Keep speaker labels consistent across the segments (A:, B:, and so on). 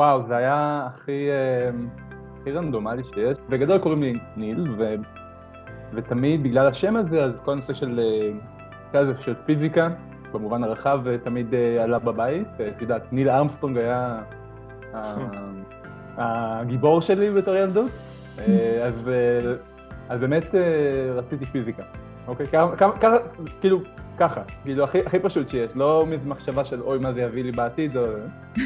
A: וואו, זה היה הכי, אה, הכי רנדומלי שיש. בגדול קוראים לי ניל, ו, ותמיד בגלל השם הזה, אז כל הנושא של, אה, של פיזיקה, במובן הרחב, אה, תמיד עלה בבית. את יודעת, ניל ארמסטרונג היה הגיבור שלי בתור ילדות, אז, אז באמת רציתי פיזיקה. אוקיי? ככה, כאילו, ככה, כאילו, הכי, הכי פשוט שיש, לא מחשבה של אוי, מה זה יביא לי בעתיד, או...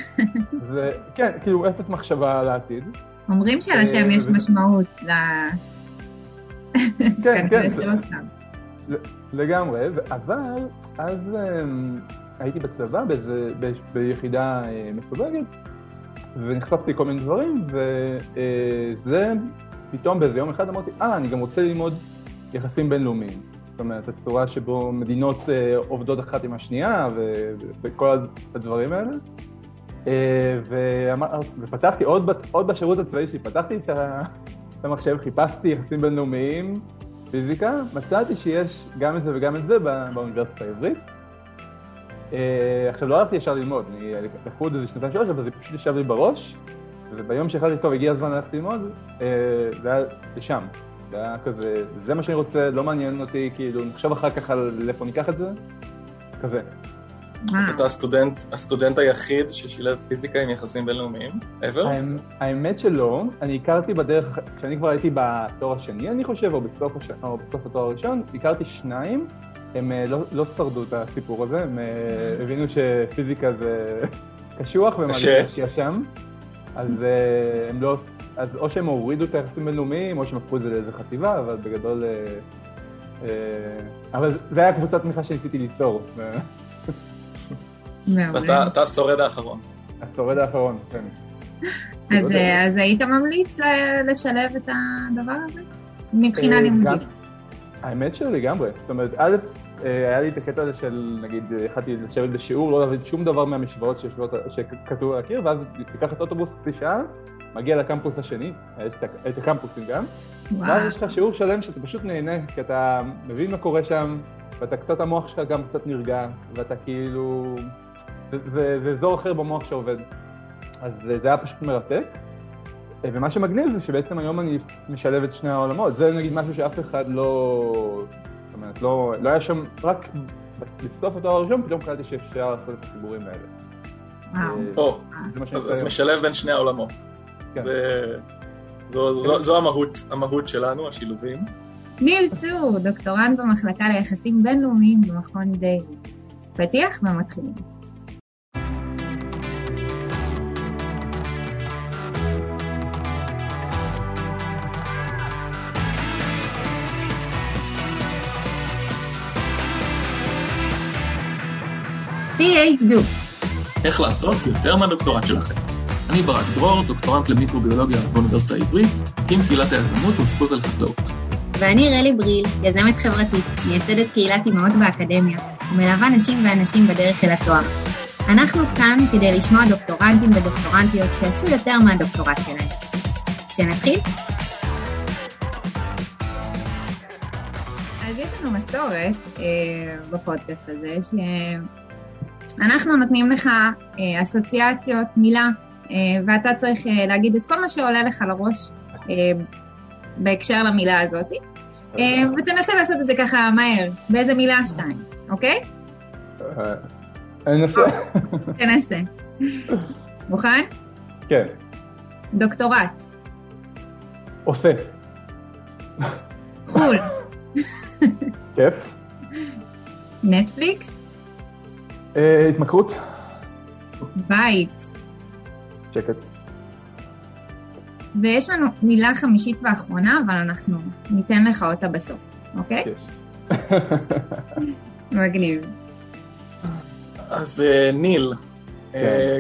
A: זה, כן, כאילו, אפס מחשבה לעתיד.
B: אומרים שלשם יש משמעות ל...
A: כן, כן, לגמרי, אבל אז אמ, הייתי בצבא ביחידה אה, מסווגת, ונחשפתי לכל מיני דברים, וזה פתאום באיזה יום אחד אמרתי, אה, אני גם רוצה ללמוד יחסים בינלאומיים. זאת אומרת, הצורה שבו מדינות אה, עובדות אחת עם השנייה ו- וכל הדברים האלה. אה, ואמר, ופתחתי, עוד, עוד בשירות הצבאי שלי, פתחתי את, המחשב, חיפשתי יחסים בינלאומיים, פיזיקה, מצאתי שיש גם את זה וגם את זה בא- באוניברסיטה העברית. אה, עכשיו, לא הלכתי ישר ללמוד, אני לקחו את איזה שנתיים שלוש, אבל זה פשוט ישב לי בראש, וביום שהחלטתי, טוב, הגיע הזמן ללכת ללמוד, זה היה לשם. זה היה כזה, זה מה שאני רוצה, לא מעניין אותי, כאילו, נחשוב אחר כך על איפה ניקח את זה, כזה.
C: אז אתה הסטודנט, הסטודנט היחיד ששילב פיזיקה עם יחסים בינלאומיים, ever?
A: האמת שלא, אני הכרתי בדרך, כשאני כבר הייתי בתואר השני, אני חושב, או בסוף, הש... או בסוף התואר הראשון, הכרתי שניים, הם אה, לא, לא שרדו את הסיפור הזה, הם אה, הבינו שפיזיקה זה קשוח והם עדיין להשקיע שם, אז אה, הם לא אז או שהם הורידו את היחסים בינלאומיים, או שהם הפכו את זה לאיזה חטיבה, אבל בגדול... אה, אה, אבל זה היה קבוצת תמיכה שניסיתי ליצור.
C: אתה השורד האחרון.
A: השורד האחרון, כן.
B: אז היית ממליץ לשלב את הדבר הזה? מבחינה אה, לימודית.
A: האמת שלגמרי. זאת אומרת, א', היה לי את הקטע הזה של, נגיד, יכלתי לשבת בשיעור, לא להבין שום דבר מהמשוואות שכתוב על הקיר, ואז לקחת אוטובוס חצי שעה, מגיע לקמפוס השני, יש את הקמפוסים גם, וואו. ואז יש לך שיעור שלם שאתה פשוט נהנה, כי אתה מבין מה קורה שם, ואתה קצת, המוח שלך גם קצת נרגע, ואתה כאילו... זה, זה אזור אחר במוח שעובד. אז זה היה פשוט מרתק. ומה שמגניב זה שבעצם היום אני משלב את שני העולמות. זה נגיד משהו שאף אחד לא... זאת אומרת, לא, לא היה שם, רק בסוף התואר הראשון פתאום קלטתי שאפשר לעשות את החיבורים האלה.
C: וואו. אז, אז משלב בין שני העולמות. כן. זה, זו, זו, זו המהות, המהות שלנו, השילובים.
B: ניל צור, דוקטורנט במחלקה ליחסים בינלאומיים במכון דיוויד. פתיח ומתחילים. PhD.
C: איך לעשות יותר מהדוקטורט שלכם. אני ברק דרור, דוקטורנט למיקרוביולוגיה באוניברסיטה העברית, עם קהילת היזמות ופקולט על חקלאות.
B: ואני רלי בריל, יזמת חברתית, מייסדת קהילת אימהות באקדמיה, ומלווה נשים ואנשים בדרך אל התואר. אנחנו כאן כדי לשמוע דוקטורנטים ודוקטורנטיות שעשו יותר מהדוקטורט שלהם. שנתחיל? אז יש לנו מסורת אה, בפודקאסט הזה, שאנחנו נותנים לך אה, אסוציאציות, מילה, ואתה צריך אה, להגיד את כל מה שעולה לך לראש אה, בהקשר למילה הזאת, ותנסה לעשות את זה ככה מהר, באיזה מילה שתיים, אוקיי?
A: אנסה.
B: תנסה. מוכן?
A: כן.
B: דוקטורט.
A: עושה.
B: חו"ל.
A: כיף.
B: נטפליקס?
A: התמכרות.
B: בית.
A: שקט.
B: ויש לנו מילה חמישית ואחרונה, אבל אנחנו ניתן לך אותה בסוף, אוקיי?
A: יש.
B: מגניב.
C: אז אה, ניל, כן. אה,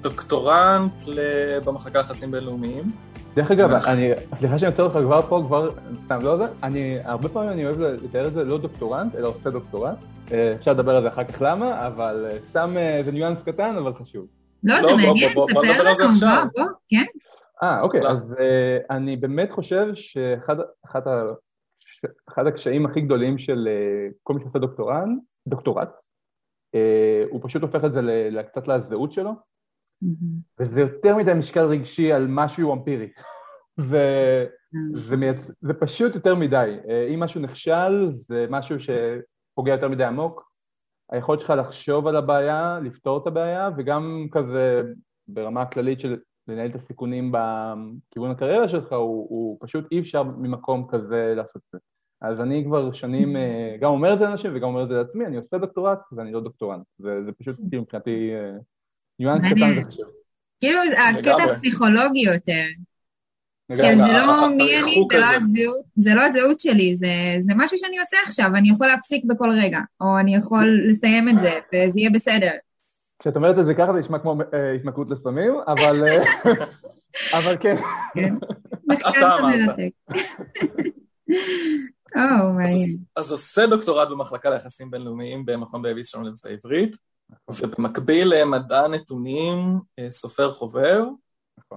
C: דוקטורנט במחלקה ליחסים בינלאומיים.
A: דרך אגב, אני, סליחה שאני יוצא לך כבר פה, כבר, סתם, לא זה, אני, הרבה פעמים אני אוהב לתאר את זה לא דוקטורנט, אלא עושה דוקטורט. אה, אפשר לדבר על זה אחר כך למה, אבל סתם זה ניואנס קטן, אבל חשוב.
B: לא, זה מעניין, ספר לנו, בוא, בוא, כן.
A: אה, אוקיי, אז uh, אני באמת חושב שאחד אחד ה, אחד הקשיים הכי גדולים של uh, כל מי שעושה דוקטורן, דוקטורט, uh, הוא פשוט הופך את זה קצת לזהות שלו. וזה יותר מדי משקל רגשי על משהו אמפירי. זה, זה, מייצ... זה פשוט יותר מדי. אה, אם משהו נכשל, זה משהו שפוגע יותר מדי עמוק. היכולת שלך לחשוב על הבעיה, לפתור את הבעיה, וגם כזה ברמה הכללית של לנהל את הסיכונים בכיוון הקריירה שלך, הוא, הוא פשוט אי אפשר ממקום כזה לעשות את זה. אז אני כבר שנים אה, גם אומר את זה לאנשים וגם אומר את זה לעצמי, אני עושה דוקטורט ואני לא דוקטורנט. זה, זה פשוט כאילו מבחינתי אה, ניואנס קטן וחשוב.
B: כאילו הקטע הפסיכולוגי יותר. שזה לא מי אני, זה לא הזהות, זה לא הזהות שלי, זה, זה משהו שאני עושה עכשיו, אני יכול להפסיק בכל רגע, או אני יכול לסיים את זה, וזה יהיה בסדר.
A: כשאת אומרת את זה ככה זה נשמע כמו אה, התמכרות לסמים, אבל, אה, אבל כן. כן.
C: אתה אמרת.
B: מעניין.
C: אז עושה דוקטורט במחלקה ליחסים בינלאומיים במכון דייוויס של האוניברסיטה העברית, ובמקביל נתונים, אה, סופר חובב.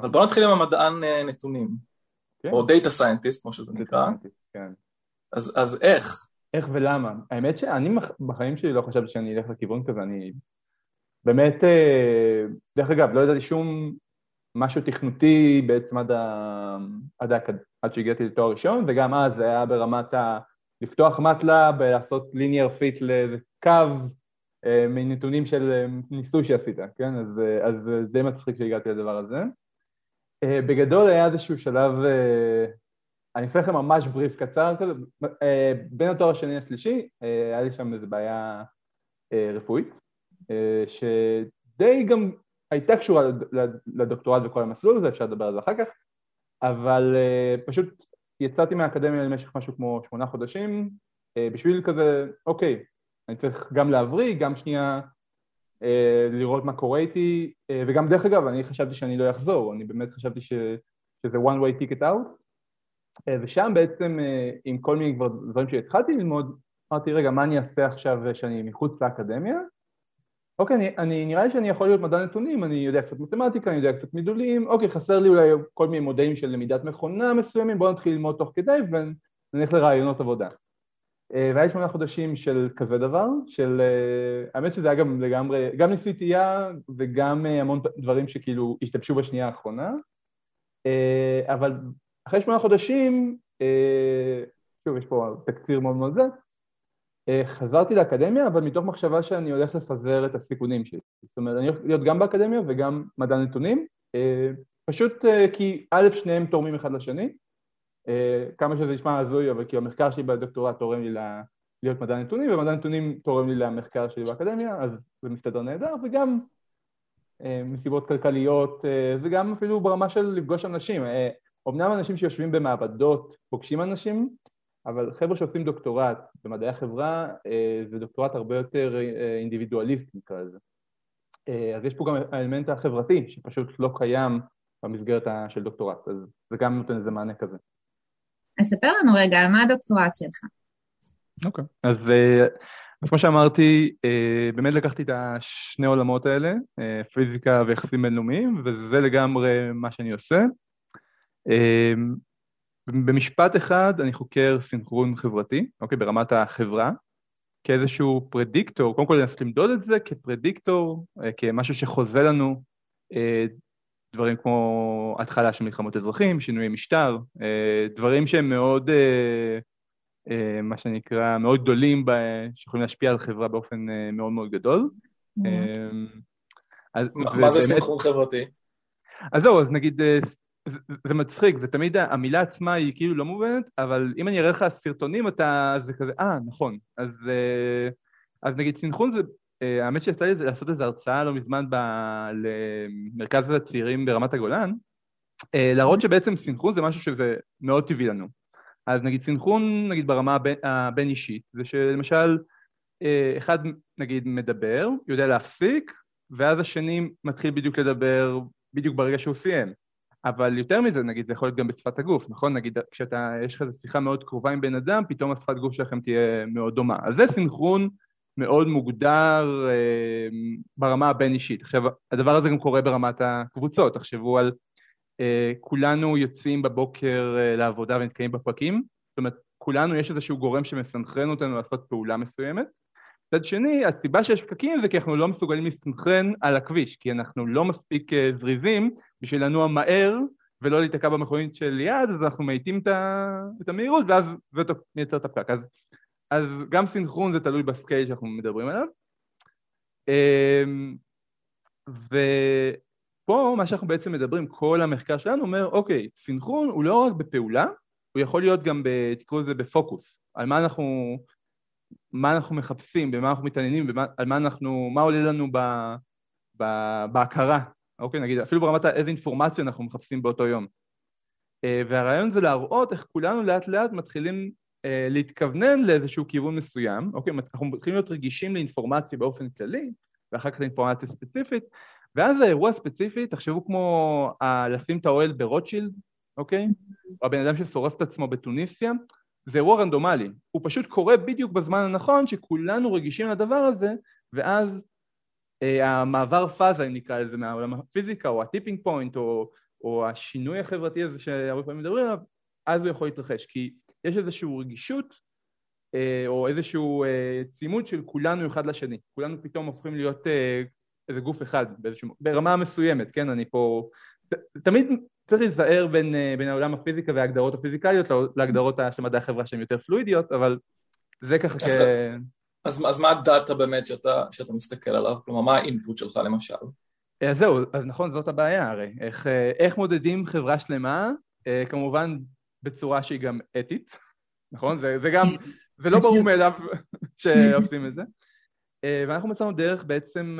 C: אבל בוא נתחיל עם המדען נתונים, כן. או data scientist, כמו שזה נקרא. כן. אז איך?
A: איך ולמה? האמת שאני בחיים שלי לא חשבתי שאני אלך לכיוון כזה, אני באמת, אה, דרך אגב, לא ידעתי שום משהו תכנותי בעצם עד, ה... עד, ה... עד שהגעתי לתואר ראשון, וגם אז זה היה ברמת ה... לפתוח מטלאב, לעשות linear fit לאיזה קו אה, מנתונים של אה, ניסוי שעשית, כן? אז, אז זה די מצחיק שהגעתי לדבר הזה. בגדול היה איזשהו שלב, אני אעשה לכם ממש בריף קצר כזה, בין התואר השני לשלישי, היה לי שם איזו בעיה רפואית. אה, שדי גם הייתה קשורה לדוקטורט וכל המסלול הזה, אפשר לדבר על זה אחר כך, אבל אה, פשוט יצאתי מהאקדמיה למשך משהו כמו שמונה חודשים, אה, בשביל כזה, אוקיי, אני צריך גם להבריא, גם שנייה לראות מה קורה איתי, וגם דרך אגב, אני חשבתי שאני לא אחזור, אני באמת חשבתי ש, שזה one way ticket out, ושם בעצם עם כל מיני כבר דברים שהתחלתי ללמוד, אמרתי, רגע, מה אני אעשה עכשיו שאני מחוץ לאקדמיה? אוקיי, אני, אני, נראה לי שאני יכול להיות מדע נתונים, אני יודע קצת מתמטיקה, אני יודע קצת מידולים, אוקיי, חסר לי אולי כל מיני מודלים של למידת מכונה מסוימים, בואו נתחיל ללמוד תוך כדי ונלך לרעיונות עבודה. אה, והיה שמונה חודשים של כזה דבר, של... אה, האמת שזה היה גם לגמרי, גם נסיתייה וגם אה, המון דברים שכאילו השתבשו בשנייה האחרונה, אבל אחרי שמונה חודשים, שוב, יש פה תקציר מאוד מאוד זה, חזרתי לאקדמיה, אבל מתוך מחשבה שאני הולך לפזר את הסיכונים שלי. זאת אומרת, אני הולך להיות גם באקדמיה וגם מדע נתונים, פשוט כי א', שניהם תורמים אחד לשני, כמה שזה נשמע הזוי, אבל כי המחקר שלי בדוקטורט תורם לי להיות מדע נתונים, ומדע נתונים תורם לי למחקר שלי באקדמיה, אז זה מסתדר נהדר, וגם מסיבות כלכליות, וגם אפילו ברמה של לפגוש אנשים. אמנם אנשים שיושבים במעבדות פוגשים אנשים, אבל חבר'ה שעושים דוקטורט במדעי החברה אה, זה דוקטורט הרבה יותר אה, אינדיבידואליסט נקרא לזה. אה, אז יש פה גם האלמנט החברתי שפשוט לא קיים במסגרת של דוקטורט, אז זה גם נותן איזה מענה כזה.
B: אז ספר לנו רגע על מה הדוקטורט שלך.
A: אוקיי, okay. אז, אז כמו שאמרתי, באמת לקחתי את השני עולמות האלה, פיזיקה ויחסים בינלאומיים, וזה לגמרי מה שאני עושה. במשפט אחד אני חוקר סינכרון חברתי, אוקיי, ברמת החברה, כאיזשהו פרדיקטור, קודם כל לנסות למדוד את זה כפרדיקטור, אה, כמשהו שחוזה לנו אה, דברים כמו התחלה של מלחמות אזרחים, שינויי משטר, אה, דברים שהם מאוד, מה שנקרא, מאוד גדולים, שיכולים להשפיע על חברה באופן מאוד מאוד גדול.
C: Mm-hmm. אז, מה זה סינכרון חברתי?
A: אז זהו, אז נגיד זה, זה מצחיק, זה תמיד המילה עצמה היא כאילו לא מובנת, אבל אם אני אראה לך סרטונים אתה, זה כזה, אה, נכון. אז, אה, אז נגיד סינכרון זה, אה, האמת שיצא לי לעשות איזו הרצאה לא מזמן ב, למרכז הצעירים ברמת הגולן, אה, להראות שבעצם סינכרון זה משהו שזה מאוד טבעי לנו. אז נגיד סינכרון, נגיד ברמה הבין אישית, זה שלמשל אחד נגיד מדבר, יודע להפסיק, ואז השני מתחיל בדיוק לדבר בדיוק ברגע שהוא סיים. אבל יותר מזה, נגיד, זה יכול להיות גם בשפת הגוף, נכון? נגיד, כשאתה, יש לך איזו שיחה מאוד קרובה עם בן אדם, פתאום השפת גוף שלכם תהיה מאוד דומה. אז זה סינכרון מאוד מוגדר אה, ברמה הבין-אישית. עכשיו, הדבר הזה גם קורה ברמת הקבוצות. תחשבו על אה, כולנו יוצאים בבוקר אה, לעבודה ונתקעים בפרקים, זאת אומרת, כולנו יש איזשהו גורם שמסנכרן אותנו לעשות פעולה מסוימת, מצד שני, הסיבה שיש פקקים זה כי אנחנו לא מסוגלים להסתנכרן על הכביש, כי אנחנו לא מספיק זריזים בשביל לנוע מהר ולא להיתקע במכונית של ליד, אז אנחנו מאיטים את המהירות ואז זה מייצר את הפקק. אז, אז גם סינכרון זה תלוי בסקייל שאנחנו מדברים עליו. אמ, ופה מה שאנחנו בעצם מדברים, כל המחקר שלנו אומר, אוקיי, סינכרון הוא לא רק בפעולה, הוא יכול להיות גם, תקראו לזה בפוקוס, על מה אנחנו, מה אנחנו מחפשים, במה אנחנו מתעניינים, במה, על מה אנחנו, מה עולה לנו ב, ב, בהכרה, אוקיי, נגיד, אפילו ברמת איזה אינפורמציה אנחנו מחפשים באותו יום. אה, והרעיון זה להראות איך כולנו לאט לאט מתחילים להתכוונן לאיזשהו כיוון מסוים, אוקיי, אנחנו מתחילים להיות רגישים לאינפורמציה באופן כללי, ואחר כך לאינפורמציה ספציפית, ואז האירוע הספציפי, תחשבו כמו ה- לשים את האוהל ברוטשילד, אוקיי? או הבן אדם ששורף את עצמו בתוניסיה, זה אירוע רנדומלי, הוא פשוט קורה בדיוק בזמן הנכון שכולנו רגישים לדבר הזה, ואז אה, המעבר פאזה, אם נקרא לזה, מהעולם הפיזיקה, או ה tipping point, או, או השינוי החברתי הזה שהרבה פעמים מדברים עליו, אז הוא יכול להתרחש, כי יש איזושהי רגישות, אה, או איזשהו אה, צימוד של כולנו אחד לשני, כולנו פתאום הופכים להיות אה, איזה גוף אחד, באיזשהו, ברמה מסוימת, כן, אני פה, תמיד צריך להיזהר בין, בין העולם הפיזיקה וההגדרות הפיזיקליות להגדרות של מדעי החברה שהן יותר פלואידיות, אבל זה ככה
C: אז, כ... אז, אז מה הדאטה באמת שאתה, שאתה מסתכל עליו? כלומר, מה האינפוט שלך למשל?
A: אז זהו, אז נכון, זאת הבעיה הרי. איך, איך מודדים חברה שלמה, כמובן בצורה שהיא גם אתית, נכון? זה, זה גם, זה לא ברור מאליו שעושים את זה. ואנחנו מצאנו דרך בעצם,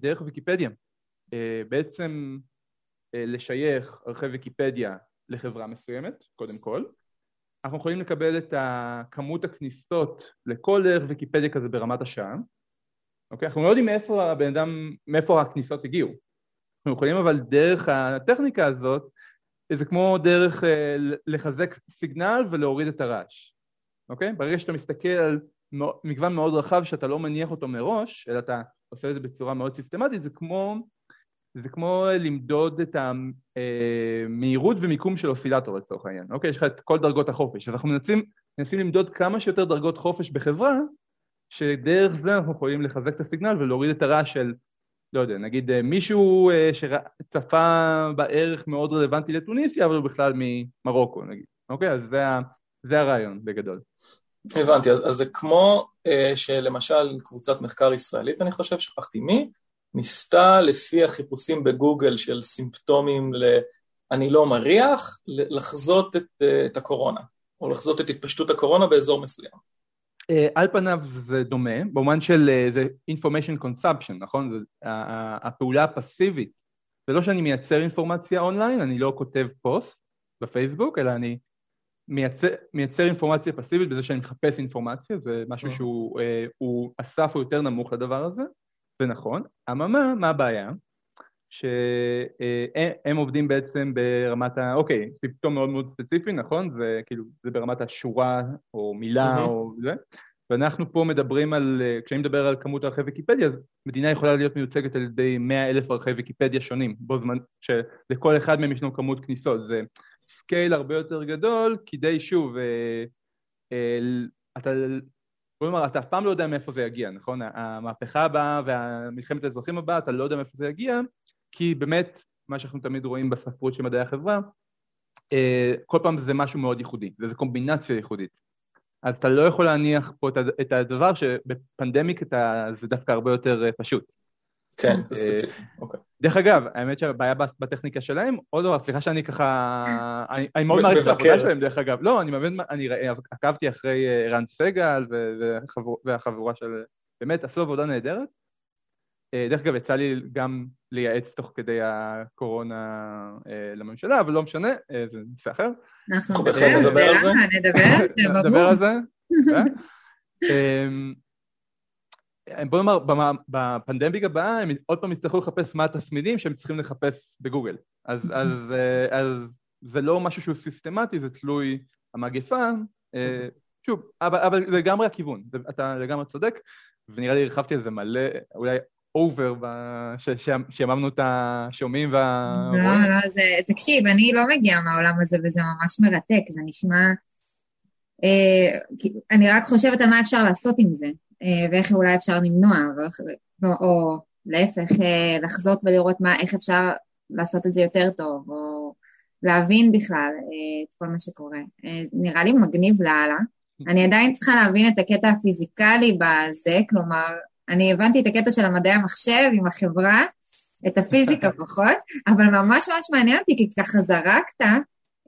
A: דרך ויקיפדיה. בעצם אה, לשייך ערכי ויקיפדיה לחברה מסוימת, קודם כל. אנחנו יכולים לקבל את כמות הכניסות לכל ערך ויקיפדיה כזה ברמת השעה. אוקיי? אנחנו לא יודעים מאיפה הבן אדם, מאיפה הכניסות הגיעו. אנחנו יכולים אבל דרך הטכניקה הזאת, זה כמו דרך אה, לחזק סיגנל ולהוריד את הרעש. אוקיי? ברגע שאתה מסתכל על מגוון מאוד רחב שאתה לא מניח אותו מראש, אלא אתה עושה את זה בצורה מאוד סיסטמטית, זה כמו זה כמו למדוד את המהירות ומיקום של אוסילטור לצורך העניין, אוקיי? יש לך את כל דרגות החופש, אז אנחנו מנסים, מנסים למדוד כמה שיותר דרגות חופש בחברה, שדרך זה אנחנו יכולים לחזק את הסיגנל ולהוריד את הרעש של, לא יודע, נגיד אה, מישהו אה, שצפה בערך מאוד רלוונטי לטוניסיה, אבל הוא בכלל ממרוקו נגיד, אוקיי? אז זה, זה הרעיון בגדול.
C: הבנתי, אז, אז זה כמו אה, שלמשל קבוצת מחקר ישראלית, אני חושב, שכחתי מי, ניסתה לפי החיפושים בגוגל של סימפטומים ל... אני לא מריח, לחזות את, אה, את הקורונה, או לחזות את התפשטות הקורונה באזור מסוים.
A: אה, על פניו זה דומה, במובן של אה, זה information consumption, נכון? זה, הפעולה הפסיבית, זה לא שאני מייצר אינפורמציה אונליין, אני לא כותב פוסט בפייסבוק, אלא אני מייצר, מייצר אינפורמציה פסיבית בזה שאני מחפש אינפורמציה, זה משהו שהוא, הסף הוא יותר נמוך לדבר הזה. זה נכון, אממה, מה הבעיה? שהם עובדים בעצם ברמת ה... אוקיי, סימפטום מאוד מאוד ספציפי, נכון? זה כאילו, זה ברמת השורה או מילה או זה. ואנחנו פה מדברים על, כשאני מדבר על כמות ערכי ויקיפדיה, אז מדינה יכולה להיות מיוצגת על ידי 100 אלף ערכי ויקיפדיה שונים, בו זמן שלכל אחד מהם יש לנו כמות כניסות. זה scale הרבה יותר גדול, כדי שוב, אה, אה, אתה בוא נאמר, אתה אף פעם לא יודע מאיפה זה יגיע, נכון? המהפכה הבאה והמלחמת האזרחים הבאה, אתה לא יודע מאיפה זה יגיע, כי באמת, מה שאנחנו תמיד רואים בספרות של מדעי החברה, אה, כל פעם זה משהו מאוד ייחודי, וזה קומבינציה ייחודית. אז אתה לא יכול להניח פה את הדבר שבפנדמיק זה דווקא הרבה יותר אה, פשוט.
C: כן, זה אה, ספציפי, אוקיי.
A: דרך אגב, האמת שהבעיה בטכניקה שלהם, עוד דבר, סליחה שאני ככה, אני מאוד מעריך את העבודה שלהם דרך אגב, לא, אני מבין, אני עקבתי אחרי רן סגל והחבורה של, באמת עשו עבודה נהדרת. אה, דרך אגב, יצא לי גם לייעץ תוך כדי הקורונה לממשלה, אבל לא משנה, זה נושא אחר.
B: אנחנו נדבר על זה.
A: נדבר על זה. בוא נאמר, בפנדמיק הבאה הם עוד פעם יצטרכו לחפש מה התסמינים שהם צריכים לחפש בגוגל. אז, אז, אה, אז זה לא משהו שהוא סיסטמטי, זה תלוי המגפה. אה, שוב, אבל, אבל זה לגמרי הכיוון, אתה לגמרי צודק, ונראה לי הרחבתי על זה מלא, אולי אובר, שיממנו את השומעים
B: והרואים. לא, לא, זה, תקשיב, אני לא מגיעה מהעולם הזה וזה ממש מרתק, זה נשמע... אה, אני רק חושבת על מה אפשר לעשות עם זה. ואיך אולי אפשר למנוע, או, או להפך, לחזות ולראות מה, איך אפשר לעשות את זה יותר טוב, או להבין בכלל את כל מה שקורה. נראה לי מגניב לאללה. אני עדיין צריכה להבין את הקטע הפיזיקלי בזה, כלומר, אני הבנתי את הקטע של המדעי המחשב עם החברה, את הפיזיקה פחות, אבל ממש ממש מעניין אותי, כי ככה זרקת,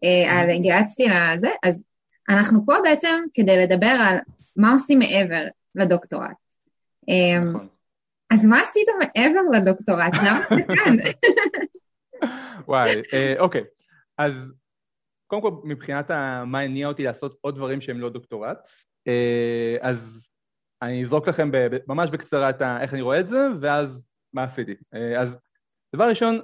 B: אה, על, גייצתי לזה, אז אנחנו פה בעצם כדי לדבר על מה עושים מעבר לדוקטורט. אה, נכון. אז מה עשית מעבר לדוקטורט? למה אתה כאן?
A: וואי, אה, אוקיי. אז קודם כל, מבחינת מה הניע אותי לעשות עוד דברים שהם לא דוקטורט, אז אני אזרוק לכם ממש בקצרה את איך אני רואה את זה, ואז מה עשיתי. אז דבר ראשון,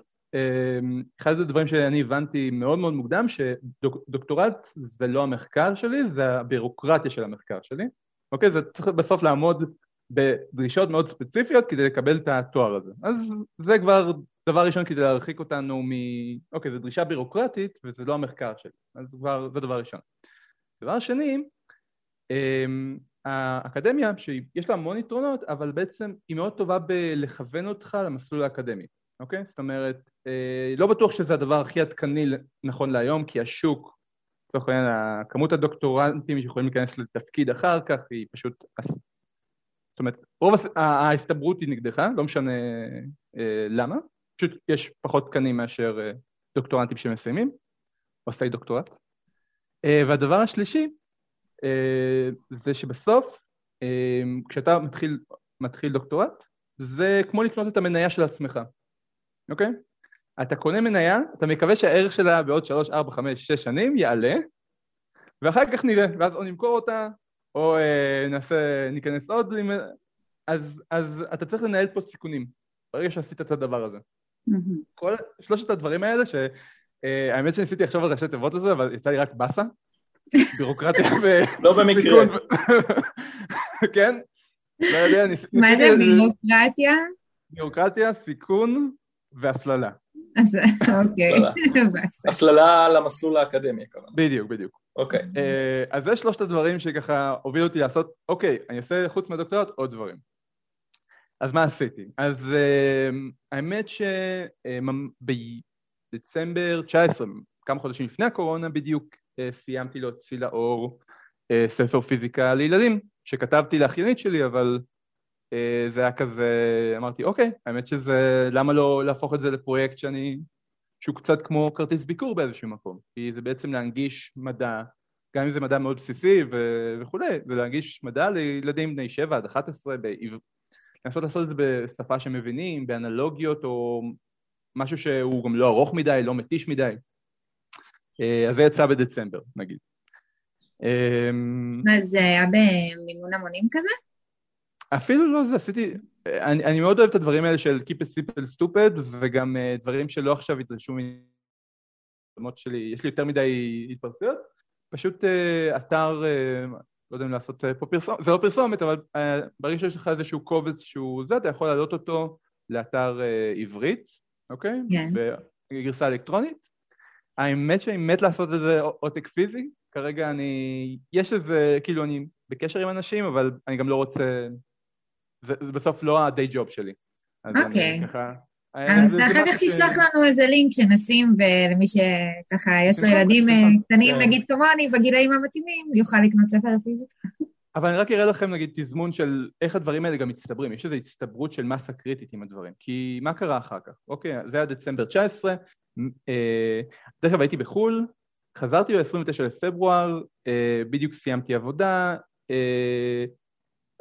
A: אחד הדברים שאני הבנתי מאוד מאוד מוקדם, שדוקטורט זה לא המחקר שלי, זה הבירוקרטיה של המחקר שלי. אוקיי? זה צריך בסוף לעמוד בדרישות מאוד ספציפיות כדי לקבל את התואר הזה. אז זה כבר דבר ראשון כדי להרחיק אותנו מ... אוקיי, זו דרישה בירוקרטית וזה לא המחקר שלי. אז כבר, זה דבר ראשון. דבר שני, האקדמיה, שיש לה המון יתרונות, אבל בעצם היא מאוד טובה בלכוון אותך למסלול האקדמי, אוקיי? זאת אומרת, אה, לא בטוח שזה הדבר הכי עדכני נכון להיום, כי השוק, לצורך העניין, כמות הדוקטורנטים שיכולים להיכנס לתפקיד אחר כך היא פשוט... זאת אומרת, רוב ההסתברות היא נגדך, לא משנה אה, למה, פשוט יש פחות תקנים מאשר אה, דוקטורנטים שמסיימים, עושי דוקטורט. והדבר השלישי, זה שבסוף, אה, כשאתה מתחיל, מתחיל דוקטורט, זה כמו לקנות את המניה של עצמך, אוקיי? אתה קונה מניה, אתה מקווה שהערך שלה בעוד 3, 4, 5, 6 שנים יעלה, ואחר כך נראה, ואז או נמכור אותה, או אה, נעשה, ניכנס עוד, אז, אז אתה צריך לנהל פה סיכונים, ברגע שעשית את הדבר הזה. כל שלושת הדברים האלה, שהאמת שניסיתי לחשוב על ראשי תיבות לזה, אבל יצא לי רק באסה, בירוקרטיה ו...
C: לא במקרה.
A: כן? לא יודע, ניסיתי...
B: מה זה בירוקרטיה?
A: בירוקרטיה, סיכון והסללה.
B: אוקיי.
C: הסללה למסלול האקדמי, כמובן.
A: בדיוק, בדיוק.
C: אוקיי.
A: אה, אז זה שלושת הדברים שככה הובילו אותי לעשות, אוקיי, אני אעשה חוץ מהדוקטורט עוד דברים. אז מה עשיתי? אז אה, האמת שבדצמבר 19, כמה חודשים לפני הקורונה בדיוק, אה, סיימתי להוציא לאור אה, ספר פיזיקה לילדים, שכתבתי לאחיינית שלי, אבל אה, זה היה כזה, אמרתי, אוקיי, האמת שזה, למה לא להפוך את זה לפרויקט שאני, שהוא קצת כמו כרטיס ביקור באיזשהו מקום, כי זה בעצם להנגיש מדע, גם אם זה מדע מאוד בסיסי ו- וכולי, זה להנגיש מדע לילדים בני 7 עד 11, בעבר... לנסות לעשות את זה בשפה שמבינים, באנלוגיות או משהו שהוא גם לא ארוך מדי, לא מתיש מדי. אה, אז זה יצא בדצמבר, נגיד.
B: אמ, מה, זה היה במימון המונים כזה?
A: אפילו לא זה, עשיתי... אני, אני מאוד אוהב את הדברים האלה של Keep it simple stupid, וגם uh, דברים שלא עכשיו ידרשו למרות שלי, יש לי יותר מדי התפרצויות, פשוט uh, אתר, uh, לא יודע אם לעשות uh, פה פרסומת, זה לא פרסומת, אבל uh, ברגע שיש לך איזשהו קובץ שהוא זה, אתה יכול להעלות אותו לאתר uh, עברית, אוקיי? כן. בגרסה אלקטרונית, האמת שאני מת לעשות איזה עותק פיזי, כרגע אני, יש איזה, כאילו אני בקשר עם אנשים, אבל אני גם לא רוצה, זה, זה בסוף לא הדיי ג'וב שלי.
B: אוקיי. אז אחר כך תשלח לנו איזה לינק שנשים, ולמי שככה יש לו ילדים אה, קטנים, כן. נגיד כמוני, בגילאים המתאימים, יוכל לקנות ספר פיזיקה.
A: אבל אני רק אראה לכם נגיד תזמון של איך הדברים האלה גם מצטברים, יש איזו הצטברות של מסה קריטית עם הדברים, כי מה קרה אחר כך? אוקיי, זה היה דצמבר 19, אה, דרך אגב הייתי בחו"ל, חזרתי ב-29 לפברואר, אה, בדיוק סיימתי עבודה, אה,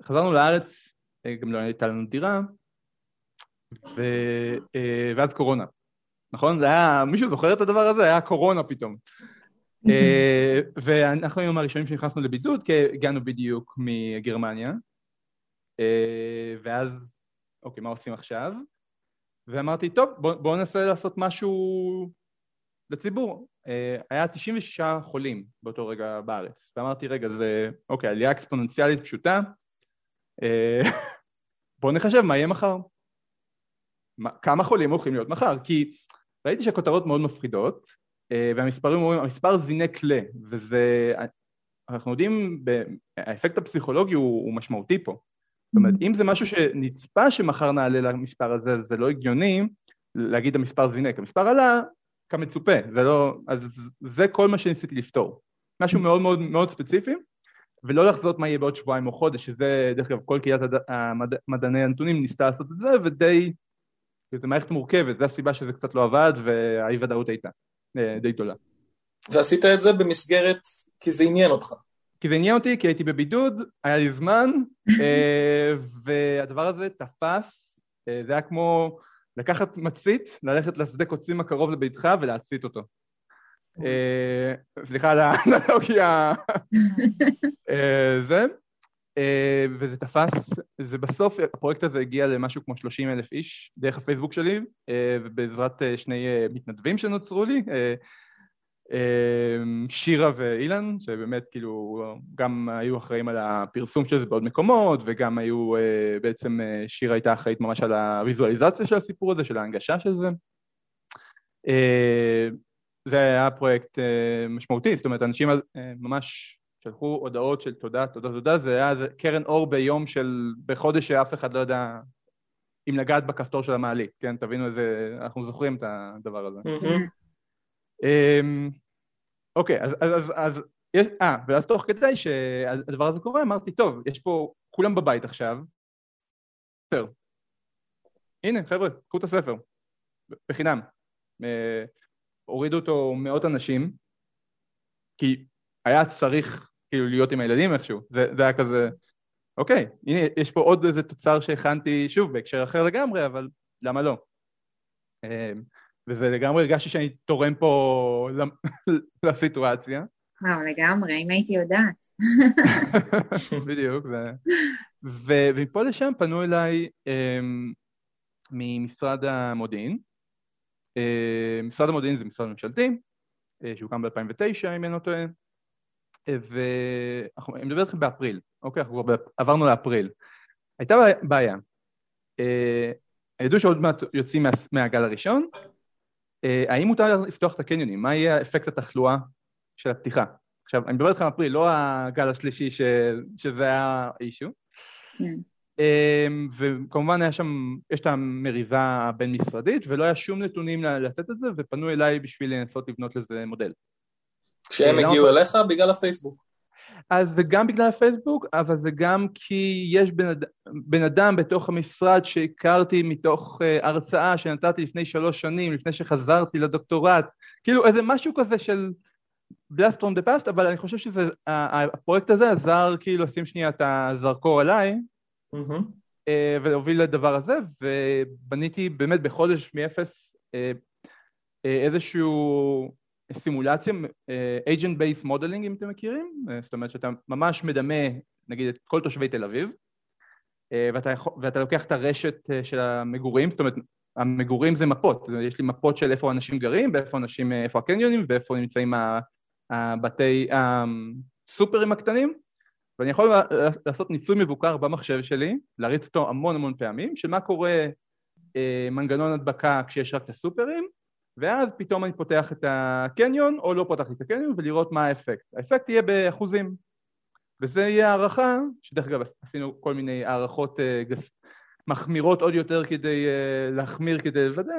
A: חזרנו לארץ, גם לא הייתה לנו דירה, ו... ואז קורונה, נכון? זה היה, מישהו זוכר את הדבר הזה? היה קורונה פתאום. ואנחנו היינו הראשונים שנכנסנו לבידוד, כי הגענו בדיוק מגרמניה, ואז, אוקיי, מה עושים עכשיו? ואמרתי, טוב, בואו בוא ננסה לעשות משהו לציבור. אה, היה 96 חולים באותו רגע בארץ, ואמרתי, רגע, זה, אוקיי, עלייה אקספוננציאלית פשוטה, אה, בואו נחשב מה יהיה מחר. כמה חולים הולכים להיות מחר? כי ראיתי שהכותרות מאוד מפחידות, אה, והמספרים אומרים, המספר זינק ל, וזה, אנחנו יודעים, האפקט הפסיכולוגי הוא, הוא משמעותי פה. זאת אומרת, אם זה משהו שנצפה שמחר נעלה למספר הזה, זה לא הגיוני להגיד המספר זינק. המספר עלה כמצופה, זה לא... אז זה כל מה שניסיתי לפתור. משהו מאוד מאוד מאוד ספציפי, ולא לחזות מה יהיה בעוד שבועיים או חודש, שזה, דרך אגב, כל קהילת מדעני הנתונים ניסתה לעשות את זה, ודי... זו מערכת מורכבת, זו הסיבה שזה קצת לא עבד, והאי ודאות הייתה אה, די גדולה.
C: ועשית את זה במסגרת כי זה עניין אותך.
A: כי זה עניין אותי, כי הייתי בבידוד, היה לי זמן, אה, והדבר הזה תפס, אה, זה היה כמו לקחת מצית, ללכת לשדה קוצים הקרוב לביתך ולהצית אותו. אה, סליחה על האנלוגיה, זה, וזה תפס, זה בסוף, הפרויקט הזה הגיע למשהו כמו 30 אלף איש דרך הפייסבוק שלי, ובעזרת שני מתנדבים שנוצרו לי, שירה ואילן, שבאמת כאילו גם היו אחראים על הפרסום של זה בעוד מקומות, וגם היו, אה, בעצם אה, שירה הייתה אחראית ממש על הוויזואליזציה של הסיפור הזה, של ההנגשה של זה. אה, זה היה פרויקט משמעותי, זאת אומרת, אנשים ממש שלחו הודעות של תודה, תודה, תודה, זה היה קרן אור ביום של, בחודש שאף אחד לא יודע אם לגעת בכפתור של המעלית, כן? תבינו איזה, אנחנו זוכרים את הדבר הזה. אמ, אוקיי, אז, אז, אז יש, אה, ואז תוך כדי שהדבר הזה קורה, אמרתי, טוב, יש פה, כולם בבית עכשיו, ספר. הנה, חבר'ה, קחו את הספר, בחינם. אה, הורידו אותו מאות אנשים, כי היה צריך כאילו להיות עם הילדים איכשהו, זה, זה היה כזה, אוקיי, הנה, יש פה עוד איזה תוצר שהכנתי, שוב, בהקשר אחר לגמרי, אבל למה לא? אמ, וזה לגמרי הרגשתי שאני תורם פה לסיטואציה.
B: וואו, לגמרי, אם הייתי יודעת.
A: בדיוק, ו... ו... ומפה לשם פנו אליי um, ממשרד המודיעין. Uh, משרד המודיעין זה משרד ממשלתי, uh, שהוקם ב-2009, אם אני לא טועה, ואני מדבר איתכם באפריל, אוקיי, אנחנו כבר עברנו לאפריל. הייתה בעיה, uh, ידעו שעוד מעט יוצאים מה... מהגל הראשון, אה, האם מותר לפתוח את הקניונים? מה יהיה אפקט התחלואה של הפתיחה? עכשיו, אני מדבר איתך אפריל, לא הגל השלישי ש... שזה היה אישו. כן. אמ, וכמובן היה שם, יש את המריבה הבין-משרדית, ולא היה שום נתונים לתת את זה, ופנו אליי בשביל לנסות לבנות לזה מודל.
C: כשהם אה, הגיעו אליך? בגלל הפייסבוק.
A: אז זה גם בגלל הפייסבוק, אבל זה גם כי יש בן, אד... בן אדם בתוך המשרד שהכרתי מתוך uh, הרצאה שנתתי לפני שלוש שנים, לפני שחזרתי לדוקטורט, כאילו איזה משהו כזה של blast from the past, אבל אני חושב שהפרויקט הזה עזר כאילו לשים שנייה את הזרקור עליי, mm-hmm. uh, ולהוביל לדבר הזה, ובניתי באמת בחודש מאפס uh, uh, איזשהו סימולציה, uh, agent based modeling אם אתם מכירים, uh, זאת אומרת שאתה ממש מדמה נגיד את כל תושבי תל אביב uh, ואתה, ואתה לוקח את הרשת של המגורים, זאת אומרת המגורים זה מפות, יש לי מפות של איפה אנשים גרים, ואיפה אנשים, איפה הקניונים ואיפה נמצאים הבתי, הסופרים הקטנים ואני יכול לעשות ניסוי מבוקר במחשב שלי, להריץ אותו המון המון פעמים, של מה קורה מנגנון הדבקה כשיש רק את הסופרים ואז פתאום אני פותח את הקניון או לא פותח את הקניון ולראות מה האפקט. האפקט יהיה באחוזים וזה יהיה הערכה, שדרך אגב עשינו כל מיני הערכות uh, מחמירות עוד יותר כדי uh, להחמיר כדי לוודא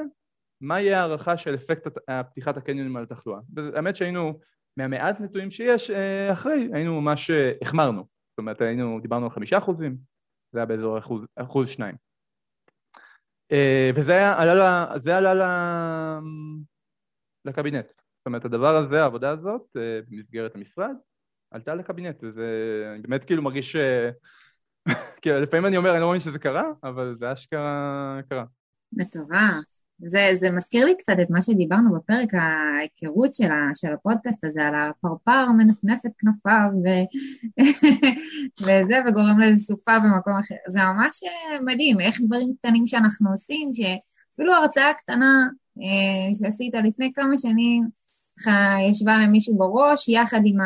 A: מה יהיה הערכה של אפקט פתיחת הקניונים על התחלואה. האמת שהיינו מהמעט נתונים שיש אחרי, היינו ממש החמרנו, זאת אומרת היינו, דיברנו על חמישה אחוזים, זה היה באזור אחוז, אחוז שניים אה, וזה היה, עלה, זה עלה ל... לקבינט. זאת אומרת, הדבר הזה, העבודה הזאת, אה, במסגרת המשרד, עלתה לקבינט, וזה, אני באמת כאילו מרגיש, כאילו לפעמים אני אומר, אני לא מאמין שזה קרה, אבל זה אשכרה קרה.
B: מטורף. זה, זה מזכיר לי קצת את מה שדיברנו בפרק, ההיכרות של, ה, של הפודקאסט הזה, על הפרפר מנפנף את כנפיו וזה, וגורם לאיזה סופה במקום אחר. זה ממש אה, מדהים, איך דברים קטנים שאנחנו עושים, שאפילו הרצאה קטנה אה, שעשית לפני כמה שנים, ככה ישבה למישהו בראש, יחד עם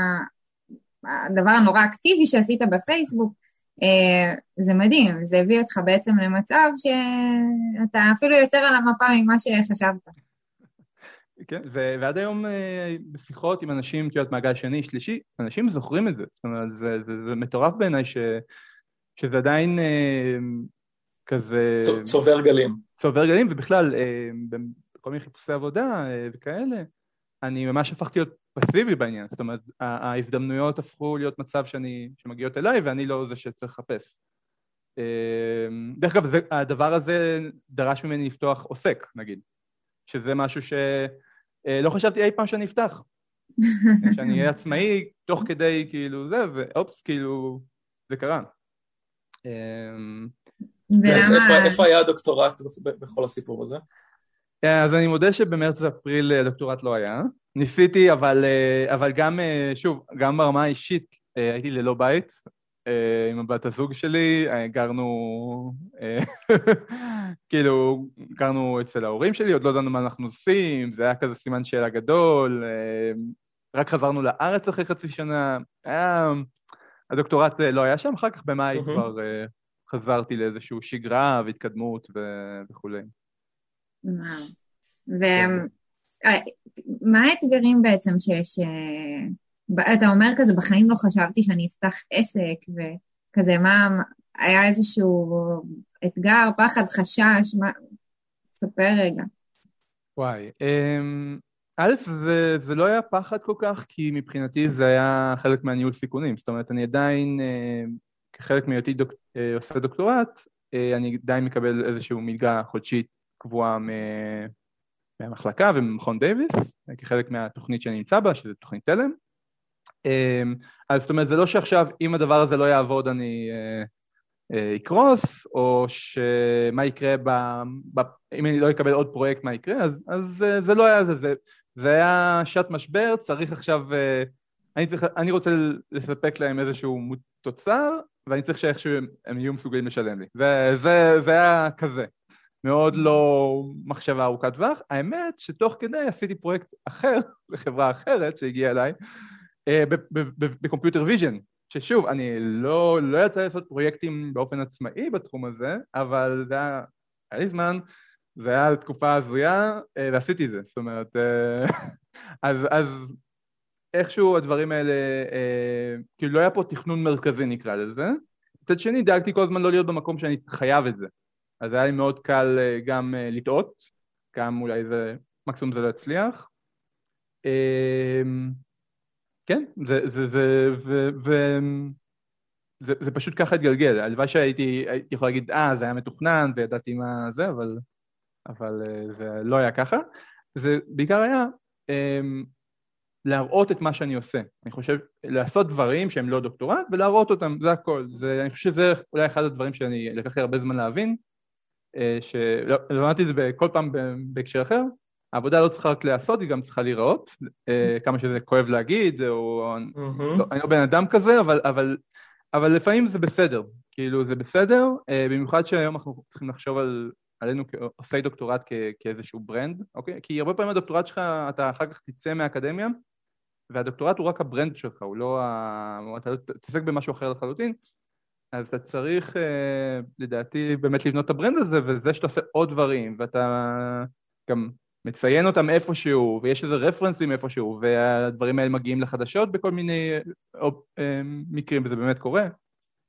B: הדבר הנורא אקטיבי שעשית בפייסבוק, זה מדהים, זה הביא אותך בעצם למצב שאתה אפילו יותר על המפה ממה שחשבת.
A: כן, ועד היום אה, בשיחות עם אנשים, את יודעת, מעגל שני, שלישי, אנשים זוכרים את זה. זאת אומרת, זה, זה, זה מטורף בעיניי ש, שזה עדיין אה, כזה...
C: צובר גלים.
A: צובר גלים, ובכלל, אה, בכל מיני חיפושי עבודה אה, וכאלה, אני ממש הפכתי להיות פסיבי בעניין, זאת אומרת, ההזדמנויות הפכו להיות מצב שאני, שמגיעות אליי ואני לא זה שצריך לחפש. דרך אגב, הדבר הזה דרש ממני לפתוח עוסק, נגיד, שזה משהו שלא חשבתי אי פעם שאני אפתח. שאני אהיה עצמאי תוך כדי כאילו זה, ואופס, כאילו, זה קרה.
C: אמ, ולמה... איפה היה הדוקטורט בכל הסיפור הזה?
A: אה, אז אני מודה שבמרץ ואפריל הדוקטורט לא היה. ניסיתי, אבל, אה, אבל גם, אה, שוב, גם ברמה האישית הייתי ללא בית עם הבת הזוג שלי, גרנו, כאילו, גרנו אצל ההורים שלי, עוד לא ידענו מה אנחנו עושים, זה היה כזה סימן שאלה גדול, רק חזרנו לארץ אחרי חצי שנה, היה... הדוקטורט לא היה שם, אחר כך במאי mm-hmm. כבר חזרתי לאיזושהי שגרה והתקדמות ו... וכולי.
B: ומה כן. האתגרים בעצם שיש... אה, אתה אומר כזה, בחיים לא חשבתי שאני אפתח עסק, וכזה, מה, היה איזשהו אתגר, פחד, חשש, מה... ספר רגע.
A: וואי, um, א', זה, זה לא היה פחד כל כך, כי מבחינתי זה היה חלק מהניהול סיכונים. זאת אומרת, אני עדיין, אה, כחלק מהיותי דוק, אה, עושה דוקטורט, אה, אני עדיין מקבל איזושהי מלגה חודשית קבועה מהמחלקה וממכון דייוויס, כחלק מהתוכנית שאני נמצא בה, שזה תוכנית תלם. אז זאת אומרת, זה לא שעכשיו, אם הדבר הזה לא יעבוד, אני יקרוס, או שמה יקרה, ב, ב, אם אני לא אקבל עוד פרויקט, מה יקרה, אז, אז זה לא היה זה, זה, זה היה שעת משבר, צריך עכשיו, אה, אני, צריך, אני רוצה לספק להם איזשהו תוצר, ואני צריך שאיכשהו הם יהיו מסוגלים לשלם לי. זה, זה, זה היה כזה, מאוד לא מחשבה ארוכת טווח. האמת שתוך כדי עשיתי פרויקט אחר לחברה אחרת שהגיעה אליי, אה, ב computer vision, ששוב, אני לא, לא יצא לעשות פרויקטים באופן עצמאי בתחום הזה, אבל זה היה, היה לי זמן, זה היה תקופה הזויה, אה, ועשיתי את זה, זאת אומרת, אה, אז, אז איכשהו הדברים האלה, אה, כאילו לא היה פה תכנון מרכזי נקרא לזה. מצד שני, דאגתי כל הזמן לא להיות במקום שאני חייב את זה. אז היה לי מאוד קל גם לטעות, גם אולי זה, מקסימום זה לא יצליח. כן, זה, זה, זה, ו, ו, זה, זה פשוט ככה התגלגל, הלוואי שהייתי יכול להגיד, אה, זה היה מתוכנן וידעתי מה זה, אבל אבל uh, זה לא היה ככה. זה בעיקר היה um, להראות את מה שאני עושה. אני חושב, לעשות דברים שהם לא דוקטורט ולהראות אותם, זה הכל. זה, אני חושב שזה אולי אחד הדברים שאני לקח לי הרבה זמן להבין, שלמדתי את זה כל פעם בהקשר אחר, העבודה לא צריכה רק להיעשות, היא גם צריכה להיראות, uh, כמה שזה כואב להגיד, או... לא, אני לא בן אדם כזה, אבל, אבל, אבל לפעמים זה בסדר. כאילו, זה בסדר, uh, במיוחד שהיום אנחנו צריכים לחשוב על עלינו כעושי דוקטורט כ- כאיזשהו brand, אוקיי? כי הרבה פעמים הדוקטורט שלך, אתה אחר כך תצא מהאקדמיה, והדוקטורט הוא רק ה brand שלך, הוא לא ה... אתה לא תתעסק במשהו אחר לחלוטין, אז אתה צריך, אה, לדעתי, באמת לבנות את ה brand הזה, וזה שאתה עושה עוד דברים, ואתה גם מציין אותם איפשהו, ויש איזה רפרנסים איפשהו, והדברים האלה מגיעים לחדשות בכל מיני אה, אה, מקרים, וזה באמת קורה.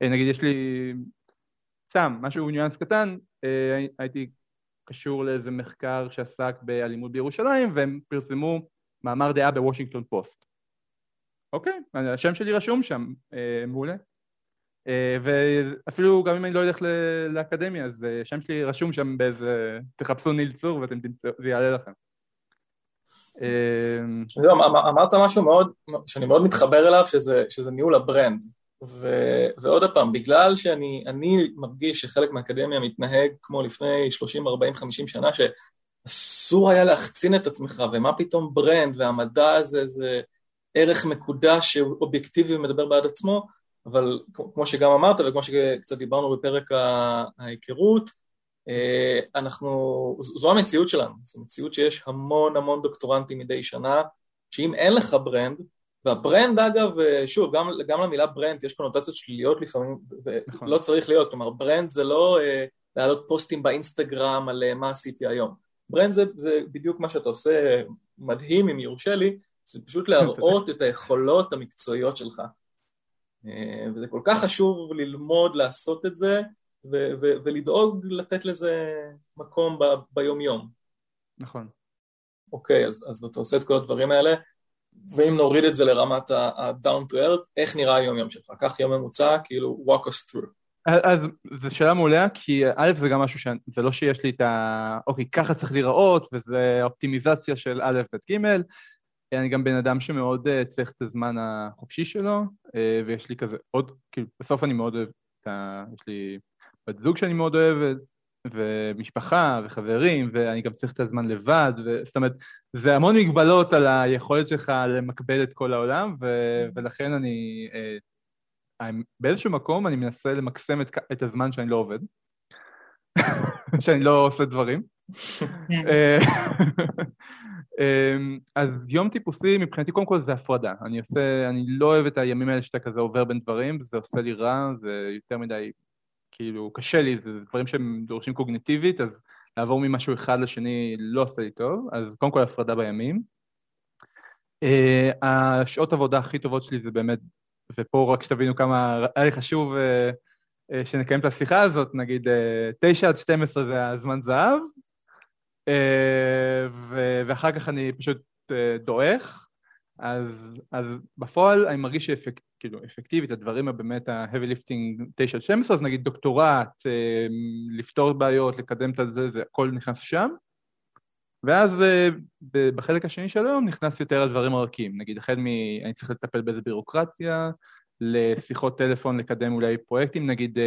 A: נגיד, יש לי סתם, משהו ניואנס קטן, אה, הייתי קשור לאיזה מחקר שעסק באלימות בירושלים, והם פרסמו מאמר דעה בוושינגטון פוסט. אוקיי, השם שלי רשום שם, אה, מעולה. אה, ואפילו גם אם אני לא אלך לאקדמיה, אז השם שלי רשום שם באיזה, תחפשו ניל צור ואתם תמצאו, זה יעלה לכם.
C: זהו, אמ, אמרת משהו מאוד, שאני מאוד מתחבר אליו, שזה, שזה ניהול ה brand. ו, ועוד פעם, בגלל שאני מרגיש שחלק מהאקדמיה מתנהג כמו לפני 30, 40, 50 שנה, שאסור היה להחצין את עצמך, ומה פתאום brand, והמדע הזה זה ערך מקודש שהוא אובייקטיבי ומדבר בעד עצמו, אבל כמו שגם אמרת וכמו שקצת דיברנו בפרק ההיכרות, אה, אנחנו, זו המציאות שלנו, זו מציאות שיש המון המון דוקטורנטים מדי שנה, שאם אין לך brand, וה brand אגב, שוב, גם, גם למילה brand יש קונוטציות שליליות לפעמים, נכון. ולא צריך להיות, כלומר brand זה לא אה, להעלות פוסטים באינסטגרם על אה, מה עשיתי היום. brand זה, זה בדיוק מה שאתה עושה מדהים, אם יורשה לי, זה פשוט להראות את היכולות המקצועיות שלך. וזה כל כך חשוב ללמוד לעשות את זה ו- ו- ולדאוג לתת לזה מקום ב- ביומיום.
A: נכון.
C: אוקיי, אז, אז אתה עושה את כל הדברים האלה, ואם נוריד את זה לרמת ה-down to earth, איך נראה היום-יום שלך? קח יום ממוצע, כאילו walk us through.
A: אז זו שאלה מעולה, כי א' זה גם משהו ש... זה לא שיש לי את ה... אוקיי, ככה צריך להיראות, וזה אופטימיזציה של א' ב' ג', אני גם בן אדם שמאוד אה, צריך את הזמן החופשי שלו, אה, ויש לי כזה עוד, כאילו, בסוף אני מאוד אוהב את ה... יש לי בת זוג שאני מאוד אוהב, ומשפחה, וחברים, ואני גם צריך את הזמן לבד, ו... זאת אומרת, זה המון מגבלות על היכולת שלך למקבל את כל העולם, ו... ולכן אני... אה, באיזשהו מקום אני מנסה למקסם את, את הזמן שאני לא עובד, שאני לא עושה דברים. כן. אמ, אז יום טיפוסי מבחינתי קודם כל זה הפרדה, אני עושה, אני לא אוהב את הימים האלה שאתה כזה עובר בין דברים, זה עושה לי רע, זה יותר מדי, כאילו קשה לי, זה דברים שהם דורשים קוגניטיבית, אז לעבור ממשהו אחד לשני לא עושה לי טוב, אז קודם כל הפרדה בימים. Uh, השעות עבודה הכי טובות שלי זה באמת, ופה רק שתבינו כמה היה לי חשוב uh, שנקיים את השיחה הזאת, נגיד uh, 9 עד 12 זה הזמן זהב, אה, ואחר כך אני פשוט אה, דועך, אז, אז בפועל אני מרגיש שאפק, כאילו, אפקטיבית, הדברים הבאמת ה-heavy lifting 9 12, אז נגיד דוקטורט, אה, לפתור בעיות, לקדם את זה, זה הכל נכנס שם. ואז בחלק השני של היום נכנס יותר הדברים הרכים, נגיד החל מ... אני צריך לטפל באיזה בירוקרטיה, לשיחות טלפון, לקדם אולי פרויקטים, נגיד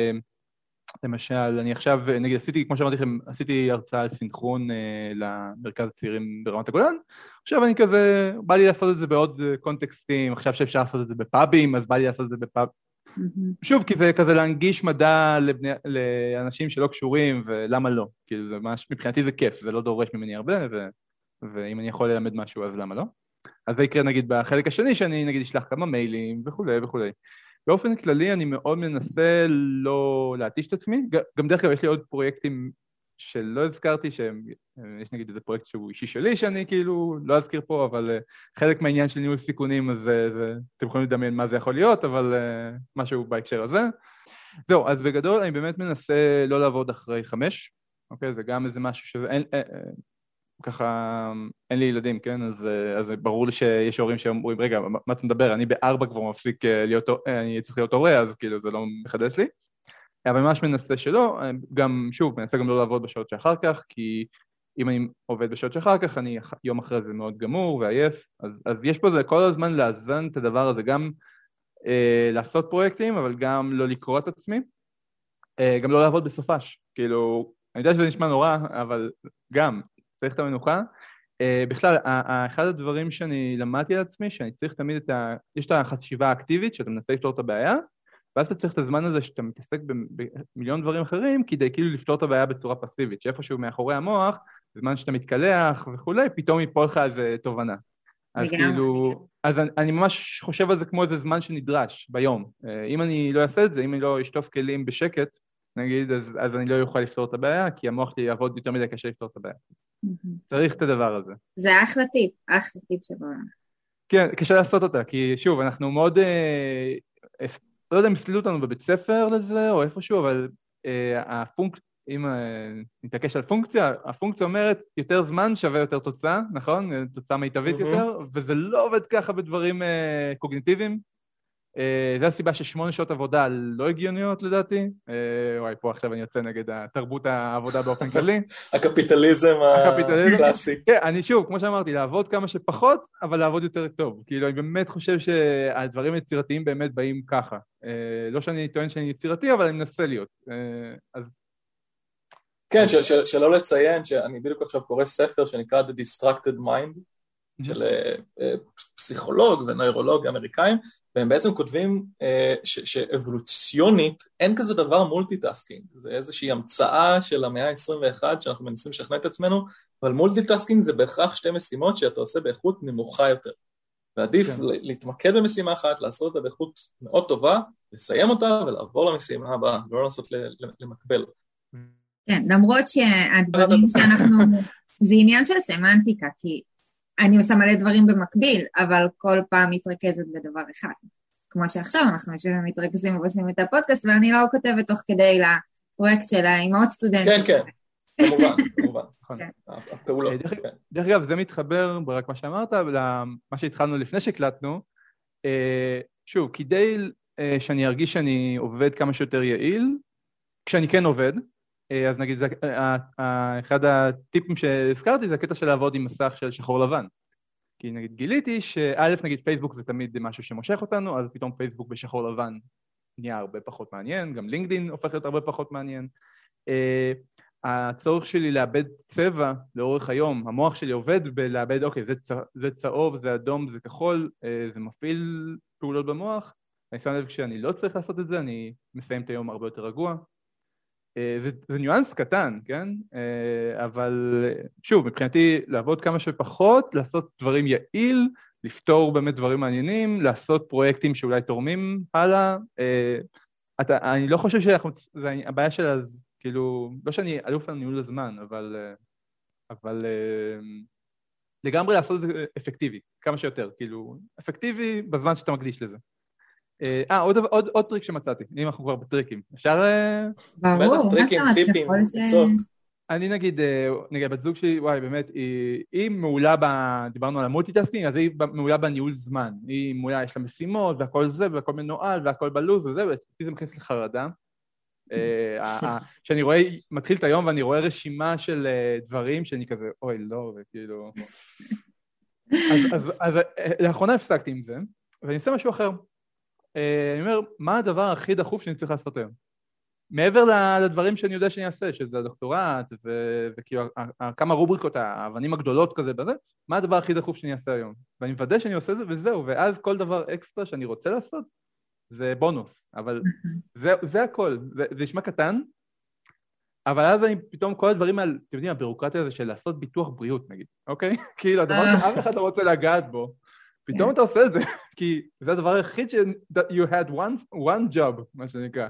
A: למשל, אני עכשיו, נגיד עשיתי, כמו שאמרתי לכם, עשיתי הרצאה על סינכרון אה, למרכז הצעירים ברמת הגולן, עכשיו אני כזה, בא לי לעשות את זה בעוד קונטקסטים, עכשיו שאפשר לעשות את זה בפאבים, אז בא לי לעשות את זה בפאב. Mm-hmm. שוב, כי זה כזה להנגיש מדע לבני, לאנשים שלא קשורים, ולמה לא? כאילו, זה ממש, מבחינתי זה כיף, זה לא דורש ממני הרבה, ו, ואם אני יכול ללמד משהו, אז למה לא? אז זה יקרה נגיד בחלק השני, שאני נגיד אשלח כמה מיילים וכולי וכולי. באופן כללי אני מאוד מנסה לא להתיש את עצמי, גם דרך אגב יש לי עוד פרויקטים שלא הזכרתי, שיש נגיד איזה פרויקט שהוא אישי שלי שאני כאילו לא אזכיר פה, אבל uh, חלק מהעניין של ניהול סיכונים אז זה, אתם יכולים לדמיין מה זה יכול להיות, אבל uh, משהו בהקשר הזה. זהו, אז בגדול אני באמת מנסה לא לעבוד אחרי חמש, אוקיי? זה גם איזה משהו שזה... אין, אין, ככה, אין לי ילדים, כן? אז, אז ברור לי שיש הורים שאומרים, רגע, מה אתה מדבר? אני בארבע כבר מפסיק אה, להיות, אה, אני צריך להיות הורה, אז כאילו זה לא מחדש לי. אבל ממש מנסה שלא, אה, גם, שוב, מנסה גם לא לעבוד בשעות שאחר כך, כי אם אני עובד בשעות שאחר כך, אני יום אחרי זה מאוד גמור ועייף, אז, אז יש פה זה כל הזמן לאזן את הדבר הזה, גם אה, לעשות פרויקטים, אבל גם לא לקרוא את עצמי, אה, גם לא לעבוד בסופש, כאילו, אני יודע שזה נשמע נורא, אבל גם, צריך את המנוחה. Uh, בכלל, אחד הדברים שאני למדתי על עצמי, שאני צריך תמיד את ה... יש את החשיבה האקטיבית, שאתה מנסה לפתור את הבעיה, ואז אתה צריך את הזמן הזה שאתה מתעסק במיליון דברים אחרים, כדי כאילו לפתור את הבעיה בצורה פסיבית, שאיפשהו מאחורי המוח, בזמן שאתה מתקלח וכולי, פתאום יפול לך איזה תובנה. אז כאילו, אז אני, אני ממש חושב על זה כמו איזה זמן שנדרש ביום. Uh, אם אני לא אעשה את זה, אם אני לא אשטוף כלים בשקט, נגיד, אז, אז אני לא אוכל לפתור את הבעיה, כי המוח שלי יעבוד יותר מדי קשה לפתור את הבעיה. צריך את הדבר הזה.
B: זה אחלה טיפ, אחלה טיפ שבעולם.
A: כן, קשה לעשות אותה, כי שוב, אנחנו מאוד, אה, אה, לא יודע אם הסלילו אותנו בבית ספר לזה או איפשהו, אבל אה, הפונק... אם אה, נתעקש על פונקציה, הפונקציה אומרת יותר זמן שווה יותר תוצאה, נכון? תוצאה מיטבית mm-hmm. יותר, וזה לא עובד ככה בדברים אה, קוגניטיביים, אה, זו הסיבה ששמונה שעות עבודה לא הגיוניות לדעתי. אה, וואי, פה עכשיו אני יוצא נגד תרבות העבודה באופן כללי.
C: הקפיטליזם הקלאסי.
A: כן, אני שוב, כמו שאמרתי, לעבוד כמה שפחות, אבל לעבוד יותר טוב. כאילו, אני באמת חושב שהדברים היצירתיים באמת באים ככה. אה, לא שאני טוען שאני יצירתי, אבל אני מנסה להיות. אז...
C: כן, שלא לציין שאני בדיוק עכשיו קורא ספר שנקרא The Distracted Mind, של פסיכולוג ונוירולוג אמריקאים, והם בעצם כותבים אה, שאבולוציונית אין כזה דבר multitasking, זה איזושהי המצאה של המאה ה-21 שאנחנו מנסים לשכנע את עצמנו, אבל multitasking זה בהכרח שתי משימות שאתה עושה באיכות נמוכה יותר. ועדיף כן. להתמקד במשימה אחת, לעשות אותה באיכות מאוד טובה, לסיים אותה ולעבור למשימה הבאה, לא לנסות למקבל.
B: כן, למרות שהדברים שאנחנו... זה עניין של סמנטיקה, כי אני עושה מלא דברים במקביל, אבל כל פעם מתרכזת בדבר אחד. כמו שעכשיו אנחנו יושבים ומתרכזים ועושים את הפודקאסט, ואני לא כותבת תוך כדי לפרויקט של האימהות סטודנטים.
C: כן, כן, כמובן, כמובן. נכון. כן. הפעולות.
A: כן. דרך אגב, זה מתחבר, רק מה שאמרת, למה שהתחלנו לפני שהקלטנו. אה, שוב, כדי אה, שאני ארגיש שאני עובד כמה שיותר יעיל, כשאני כן עובד, אה, אז נגיד, אחד הטיפים שהזכרתי זה הקטע של לעבוד עם מסך של שחור לבן. כי נגיד גיליתי שא' נגיד פייסבוק זה תמיד משהו שמושך אותנו, אז פתאום פייסבוק בשחור לבן נהיה הרבה פחות מעניין, גם לינקדין הופך להיות הרבה פחות מעניין. הצורך שלי לאבד צבע לאורך היום, המוח שלי עובד בלאבד, אוקיי, זה, צ... זה צהוב, זה אדום, זה כחול, זה מפעיל פעולות במוח. אני שם לב כשאני לא צריך לעשות את זה, אני מסיים את היום הרבה יותר רגוע. אה, זה, זה ניואנס קטן, כן? אה, אבל שוב, מבחינתי לעבוד כמה שפחות, לעשות דברים יעיל, לפתור באמת דברים מעניינים, לעשות פרויקטים שאולי תורמים הלאה. אה, אתה, אני לא חושב שאנחנו, זה הבעיה של, אז, כאילו, לא שאני אלוף על ניהול הזמן, אבל, אבל לגמרי לעשות את זה אפקטיבי, כמה שיותר, כאילו, אפקטיבי בזמן שאתה מקדיש לזה. אה, עוד, עוד, עוד טריק שמצאתי, אם אנחנו כבר בטריקים. אפשר...
B: אה, ברור, מה זאת אומרת, ככל ש...
A: אני נגיד, אה, נגיד, בת זוג שלי, וואי, באמת, היא, היא מעולה ב... דיברנו על ה multitasking, אז היא מעולה בניהול זמן. היא מעולה, יש לה משימות, והכל זה, והכל מנוהל, והכל בלו"ז וזה, ואצלי זה מכניס לחרדה. כשאני רואה, מתחיל את היום ואני רואה רשימה של דברים שאני כזה, אוי, לא, וכאילו... אז, אז, אז לאחרונה הפסקתי עם זה, ואני עושה משהו אחר. אה, אני אומר, מה הדבר הכי דחוף שאני צריך לעשות היום? מעבר לדברים שאני יודע שאני אעשה, שזה הדוקטורט וכאילו כמה רובריקות, האבנים הגדולות כזה בזה, מה הדבר הכי דחוף שאני אעשה היום? ואני מוודא שאני עושה את זה וזהו, ואז כל דבר אקסטרה שאני רוצה לעשות זה בונוס, אבל זה, זה הכל, זה, זה נשמע קטן, אבל אז אני פתאום כל הדברים האלה, אתם יודעים, הבירוקרטיה הזה של לעשות ביטוח בריאות נגיד, אוקיי? כאילו הדבר אה. שאף אחד לא רוצה לגעת בו פתאום כן. אתה עושה את זה, כי זה הדבר היחיד ש... you had one, one job, מה שנקרא,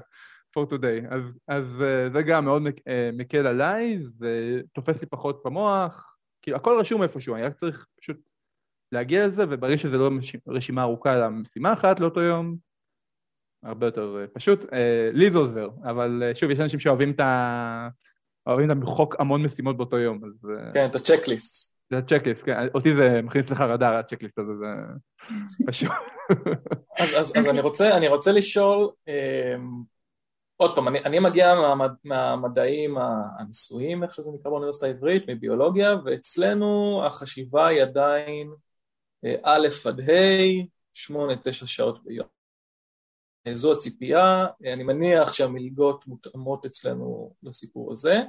A: for today. אז, אז אה, זה גם מאוד אה, מקל עליי, זה תופס לי פחות במוח, כאילו הכל רשום איפשהו, אני רק צריך פשוט להגיע לזה, וברגע שזה לא רשימה ארוכה למשימה אחת לאותו יום, הרבה יותר אה, פשוט. לי זה עוזר, אבל שוב, יש אנשים שאוהבים את ה... אוהבים למחוק המון משימות באותו יום, אז...
C: כן, את הצ'קליסט.
A: זה הצ'קליסט, כן, אותי זה מכניס לחרדה, הצ'קליסט הזה, זה פשוט.
C: אז, אז, אז אני, רוצה, אני רוצה לשאול, אה, עוד פעם, אני, אני מגיע מהמד, מהמדעים הניסויים, איך שזה נקרא באוניברסיטה העברית, מביולוגיה, ואצלנו החשיבה היא עדיין אה, א' עד ה', שמונה, תשע שעות ביום. אה, זו הציפייה, אה, אני מניח שהמלגות מותאמות אצלנו לסיפור הזה.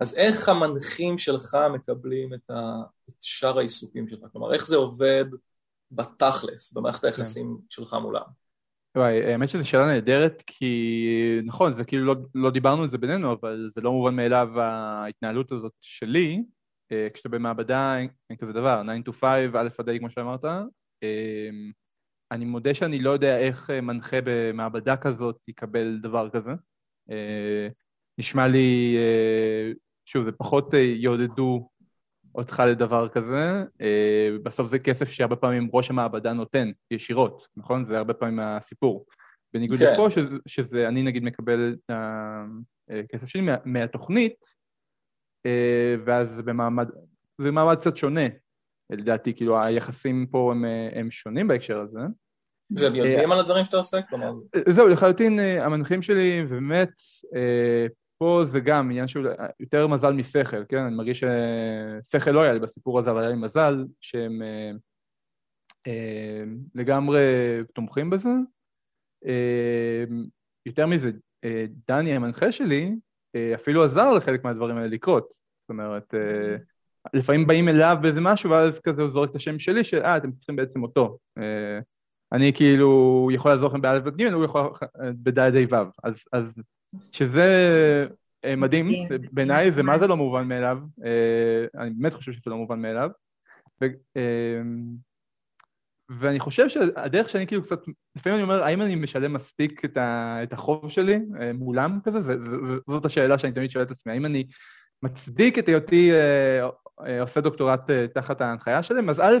C: אז איך המנחים שלך מקבלים את, ה... את שאר העיסוקים שלך? כלומר, איך זה עובד בתכלס, במערכת כן. היחסים כן. שלך מולם?
A: וואי, האמת שזו שאלה נהדרת, כי נכון, זה כאילו לא, לא דיברנו על זה בינינו, אבל זה לא מובן מאליו ההתנהלות הזאת שלי, אה, כשאתה במעבדה, אין כזה דבר, 9 to 5, א' עד A כמו שאמרת. אה, אני מודה שאני לא יודע איך מנחה במעבדה כזאת יקבל דבר כזה. אה, נשמע לי שוב, זה פחות אה, יעודדו אותך לדבר כזה, אה, בסוף זה כסף שהרבה פעמים ראש המעבדה נותן ישירות, נכון? זה הרבה פעמים הסיפור. בניגוד כן. לפה, שזה, שזה אני נגיד מקבל את הכסף אה, שלי מה, מהתוכנית, ואז במעמד, זה מעמד קצת שונה, לדעתי, כאילו היחסים פה הם, הם שונים בהקשר הזה.
C: והם יודעים על הדברים שאתה עושה? כלומר...
A: זהו, לחלוטין המנחים שלי, ובאמת, פה זה גם עניין של יותר מזל משכל, כן? אני מרגיש ששכל לא היה לי בסיפור הזה, אבל היה לי מזל שהם אה, אה, לגמרי תומכים בזה. אה, יותר מזה, אה, דני המנחה שלי אה, אפילו עזר לחלק מהדברים האלה לקרות. זאת אומרת, אה, לפעמים באים אליו באיזה משהו, ואז כזה הוא זורק את השם שלי, שאה, אתם צריכים בעצם אותו. אה, אני כאילו יכול לעזור לכם באלף וג' הוא יכול בד' ה' ו'. אז, אז שזה אה, מדהים, בעיניי זה מה זה לא מובן מאליו, אה, אני באמת חושב שזה לא מובן מאליו. ו, אה, ואני חושב שהדרך שאני כאילו קצת, לפעמים אני אומר, האם אני משלם מספיק את, ה, את החוב שלי מולם כזה? זה, זה, זאת השאלה שאני תמיד שואל את עצמי, האם אני מצדיק את היותי עושה דוקטורט תחת ההנחיה שלהם? אז א',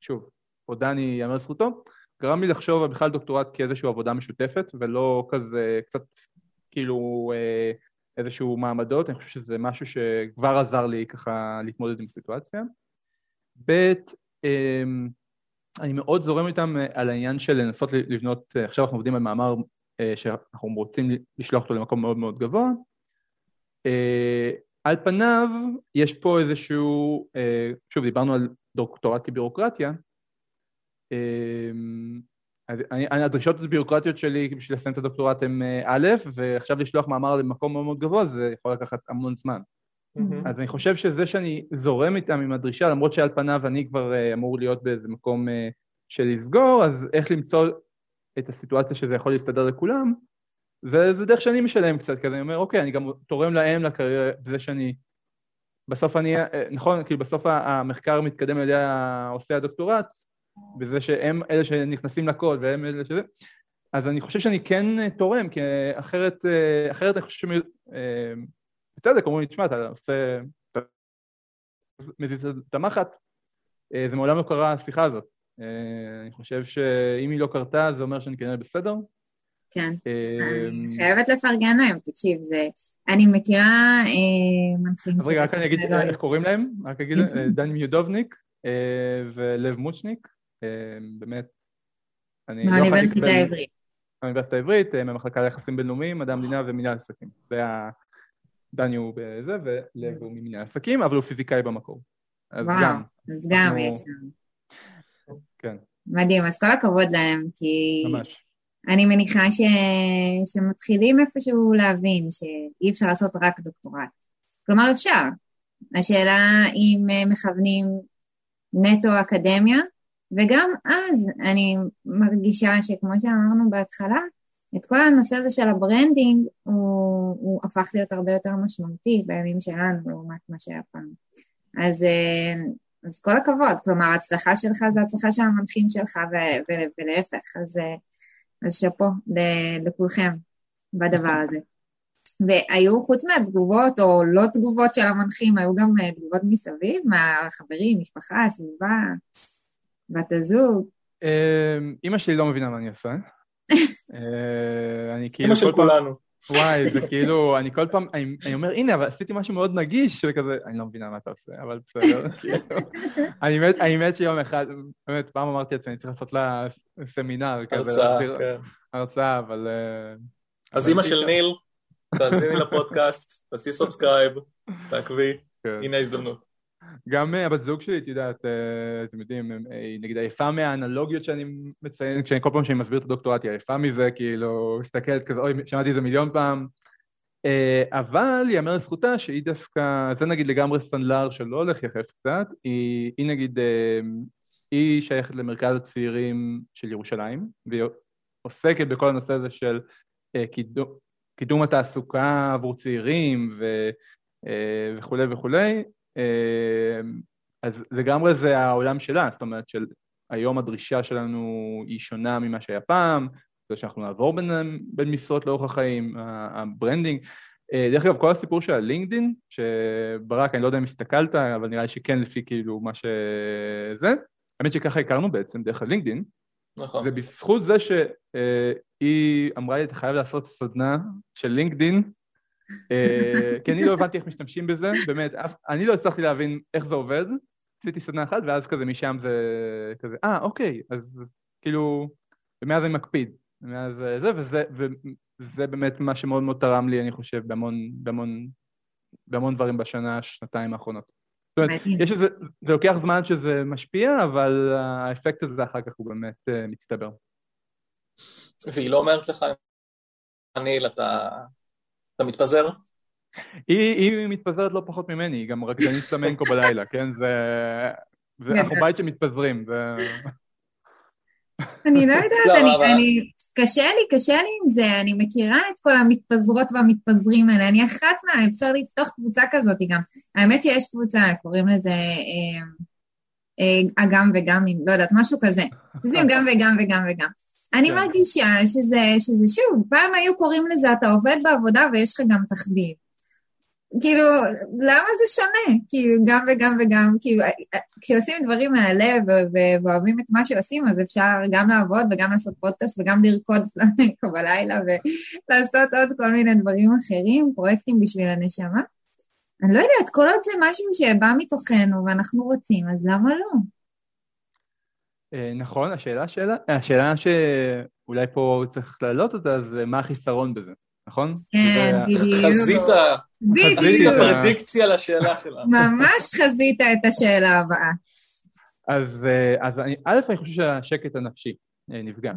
A: שוב, פה דני יאמר זכותו, גרם לי לחשוב על בכלל דוקטורט כאיזושהי עבודה משותפת, ולא כזה קצת כאילו אה, איזשהו מעמדות, אני חושב שזה משהו שכבר עזר לי ככה להתמודד עם סיטואציה. ב', אמ, אני מאוד זורם איתם אה, על העניין של לנסות לבנות, אה, עכשיו אנחנו עובדים על מאמר שאנחנו רוצים לשלוח אותו למקום מאוד מאוד גבוה. על פניו יש פה איזשהו, שוב דיברנו על דוקטורט כבירוקרטיה, אמ, הדרישות הביורוקרטיות שלי בשביל לסיים את הדוקטורט הן אה, א', ועכשיו לשלוח מאמר למקום מאוד מאוד גבוה זה יכול לקחת המון זמן. Mm-hmm. אז אני חושב שזה שאני זורם איתם עם הדרישה, למרות שעל פניו אני כבר אה, אמור להיות באיזה מקום אה, של לסגור, אז איך למצוא את הסיטואציה שזה יכול להסתדר לכולם, זה, זה דרך שאני משלם קצת, כי אני אומר, אוקיי, אני גם תורם להם לקריירה בזה שאני... בסוף אני, נכון, כאילו בסוף המחקר מתקדם על ידי עושי הדוקטורט, בזה שהם אלה שנכנסים לקוד והם אלה שזה, אז אני חושב שאני כן תורם, כי אחרת, אחרת אני חושב שבצדק אומרים לי, תשמע, אתה עושה, אתה מזיז את המחט, זה מעולם לא קרה השיחה הזאת. אני חושב שאם היא לא קרתה, זה אומר שאני כנראה בסדר.
B: כן, אני חייבת לפרגן להם, תקשיב, זה... אני מכירה
A: מנחים... אז רגע, רק אני אגיד איך קוראים להם, רק אגיד, דני מיודובניק ולב מוצ'ניק. אמ, באמת,
B: אני לא יכולתי לקבל... מהאוניברסיטה העברית.
A: מהאוניברסיטה העברית, אה, מהמחלקה ליחסים בינלאומיים, מדעי המדינה ומנהל עסקים. זה היה... דני הוא בזה, ולב הוא ממנהל עסקים, אבל הוא פיזיקאי במקור.
B: אז וואו, גם. אז גם יש שם.
A: כן.
B: מדהים, אז כל הכבוד להם, כי...
A: ממש.
B: אני מניחה ש... שמתחילים איפשהו להבין שאי אפשר לעשות רק דוקטורט. כלומר, אפשר. השאלה אם אה, מכוונים נטו אקדמיה, וגם אז אני מרגישה שכמו שאמרנו בהתחלה, את כל הנושא הזה של ה branding הוא, הוא הפך להיות הרבה יותר משמעותי בימים שלנו לעומת מה שהיה פעם. אז, אה, אז כל הכבוד, כלומר ההצלחה שלך זה הצלחה של המנחים שלך ו- ו- ולהפך, אז, אה, אז שאפו לכולכם בדבר הזה. והיו חוץ מהתגובות או לא תגובות של המנחים, היו גם אה, תגובות מסביב, מהחברים, משפחה, סביבה. בת הזוג?
A: אימא שלי לא מבינה מה אני עושה. אה, אני
C: כאילו... אימא של כולנו.
A: וואי, זה כאילו, אני כל פעם, אני, אני אומר, הנה, אבל עשיתי משהו מאוד נגיש, וכזה, אני לא מבינה מה אתה עושה, אבל בסדר, כאילו, אני מת, אני מת שיום אחד, באמת, פעם אמרתי לעצמי, אני צריך לעשות לה סמינר,
C: כזה, הרצאה, כן.
A: הרצאה, אבל... אה,
C: אז אימא של ניל, תאזיני לפודקאסט, תעשי subscribe, תעקבי, כן. הנה ההזדמנות.
A: גם הבת אה, זוג שלי, את יודעת, אה, אתם יודעים, היא אה, נגיד עייפה מהאנלוגיות שאני מציין, כשאני כל פעם שאני מסביר את הדוקטורט, היא עייפה מזה, כאילו, מסתכלת כזה, אוי, שמעתי את זה מיליון פעם. אבל ייאמר לזכותה שהיא דווקא, זה נגיד לגמרי סנדלר שלא הולך יחף קצת, היא, היא נגיד, היא שייכת למרכז הצעירים של ירושלים, והיא עוסקת בכל הנושא הזה של קידום, קידום התעסוקה עבור צעירים ו, וכולי וכולי, אז לגמרי זה העולם שלה, זאת אומרת של היום הדרישה שלנו היא שונה ממה שהיה פעם, זה שאנחנו נעבור בין, בין משרות לאורך החיים, ה branding. אה, דרך אגב, כל הסיפור של הלינקדין, שברק, אני לא יודע אם הסתכלת, אבל נראה לי שכן לפי כאילו מה שזה, האמת שככה הכרנו בעצם, דרך הלינקדין.
C: נכון.
A: זה בזכות זה שהיא אמרה לי, אתה חייב לעשות סדנה של לינקדין אה, כי אני לא הבנתי איך משתמשים בזה, באמת, אני לא הצלחתי להבין איך זה עובד, עשיתי סדנה אחת ואז כזה משם זה כזה, אה אוקיי, אז כאילו, ומאז אני מקפיד, מאז זה, וזה, וזה באמת מה שמאוד מאוד תרם לי, אני חושב, בהמון, בהמון, בהמון דברים בשנה, שנתיים האחרונות. זאת אומרת, יש איזה, זה לוקח זמן שזה משפיע, אבל האפקט הזה אחר כך הוא באמת מצטבר.
C: והיא לא אומרת לך, אניל, אתה אתה מתפזר?
A: היא, היא מתפזרת לא פחות ממני, היא גם רקדנית פלמנקו בלילה, כן? זה... אנחנו בית שמתפזרים, זה...
B: אני לא יודעת, לא, אני, אני... קשה לי, קשה לי עם זה, אני מכירה את כל המתפזרות והמתפזרים האלה, אני אחת מה, אפשר לפתוח קבוצה כזאת גם. האמת שיש קבוצה, קוראים לזה אה, אה, אגם וגם, לא יודעת, משהו כזה. שעושים גם וגם וגם וגם. אני כן. מרגישה שזה, שזה, שוב, פעם היו קוראים לזה, אתה עובד בעבודה ויש לך גם תחביב. כאילו, למה זה שונה? כאילו, גם וגם וגם, כאילו, כשעושים דברים מהלב ואוהבים את מה שעושים, אז אפשר גם לעבוד וגם לעשות פודקאסט וגם לרקוד פלמנקו בלילה ולעשות עוד כל מיני דברים אחרים, פרויקטים בשביל הנשמה. אני לא יודעת, כל עוד זה משהו שבא מתוכנו ואנחנו רוצים, אז למה לא?
A: אה, נכון, השאלה, שאלה, השאלה שאולי פה צריך להעלות אותה זה מה החיסרון בזה, נכון?
B: כן, בדיוק.
C: חזית, חזית הפרדיקציה לשאלה שלנו.
B: ממש חזית את השאלה הבאה.
A: אז, אה, אז אני, א', אני חושב שהשקט הנפשי אה, נפגע.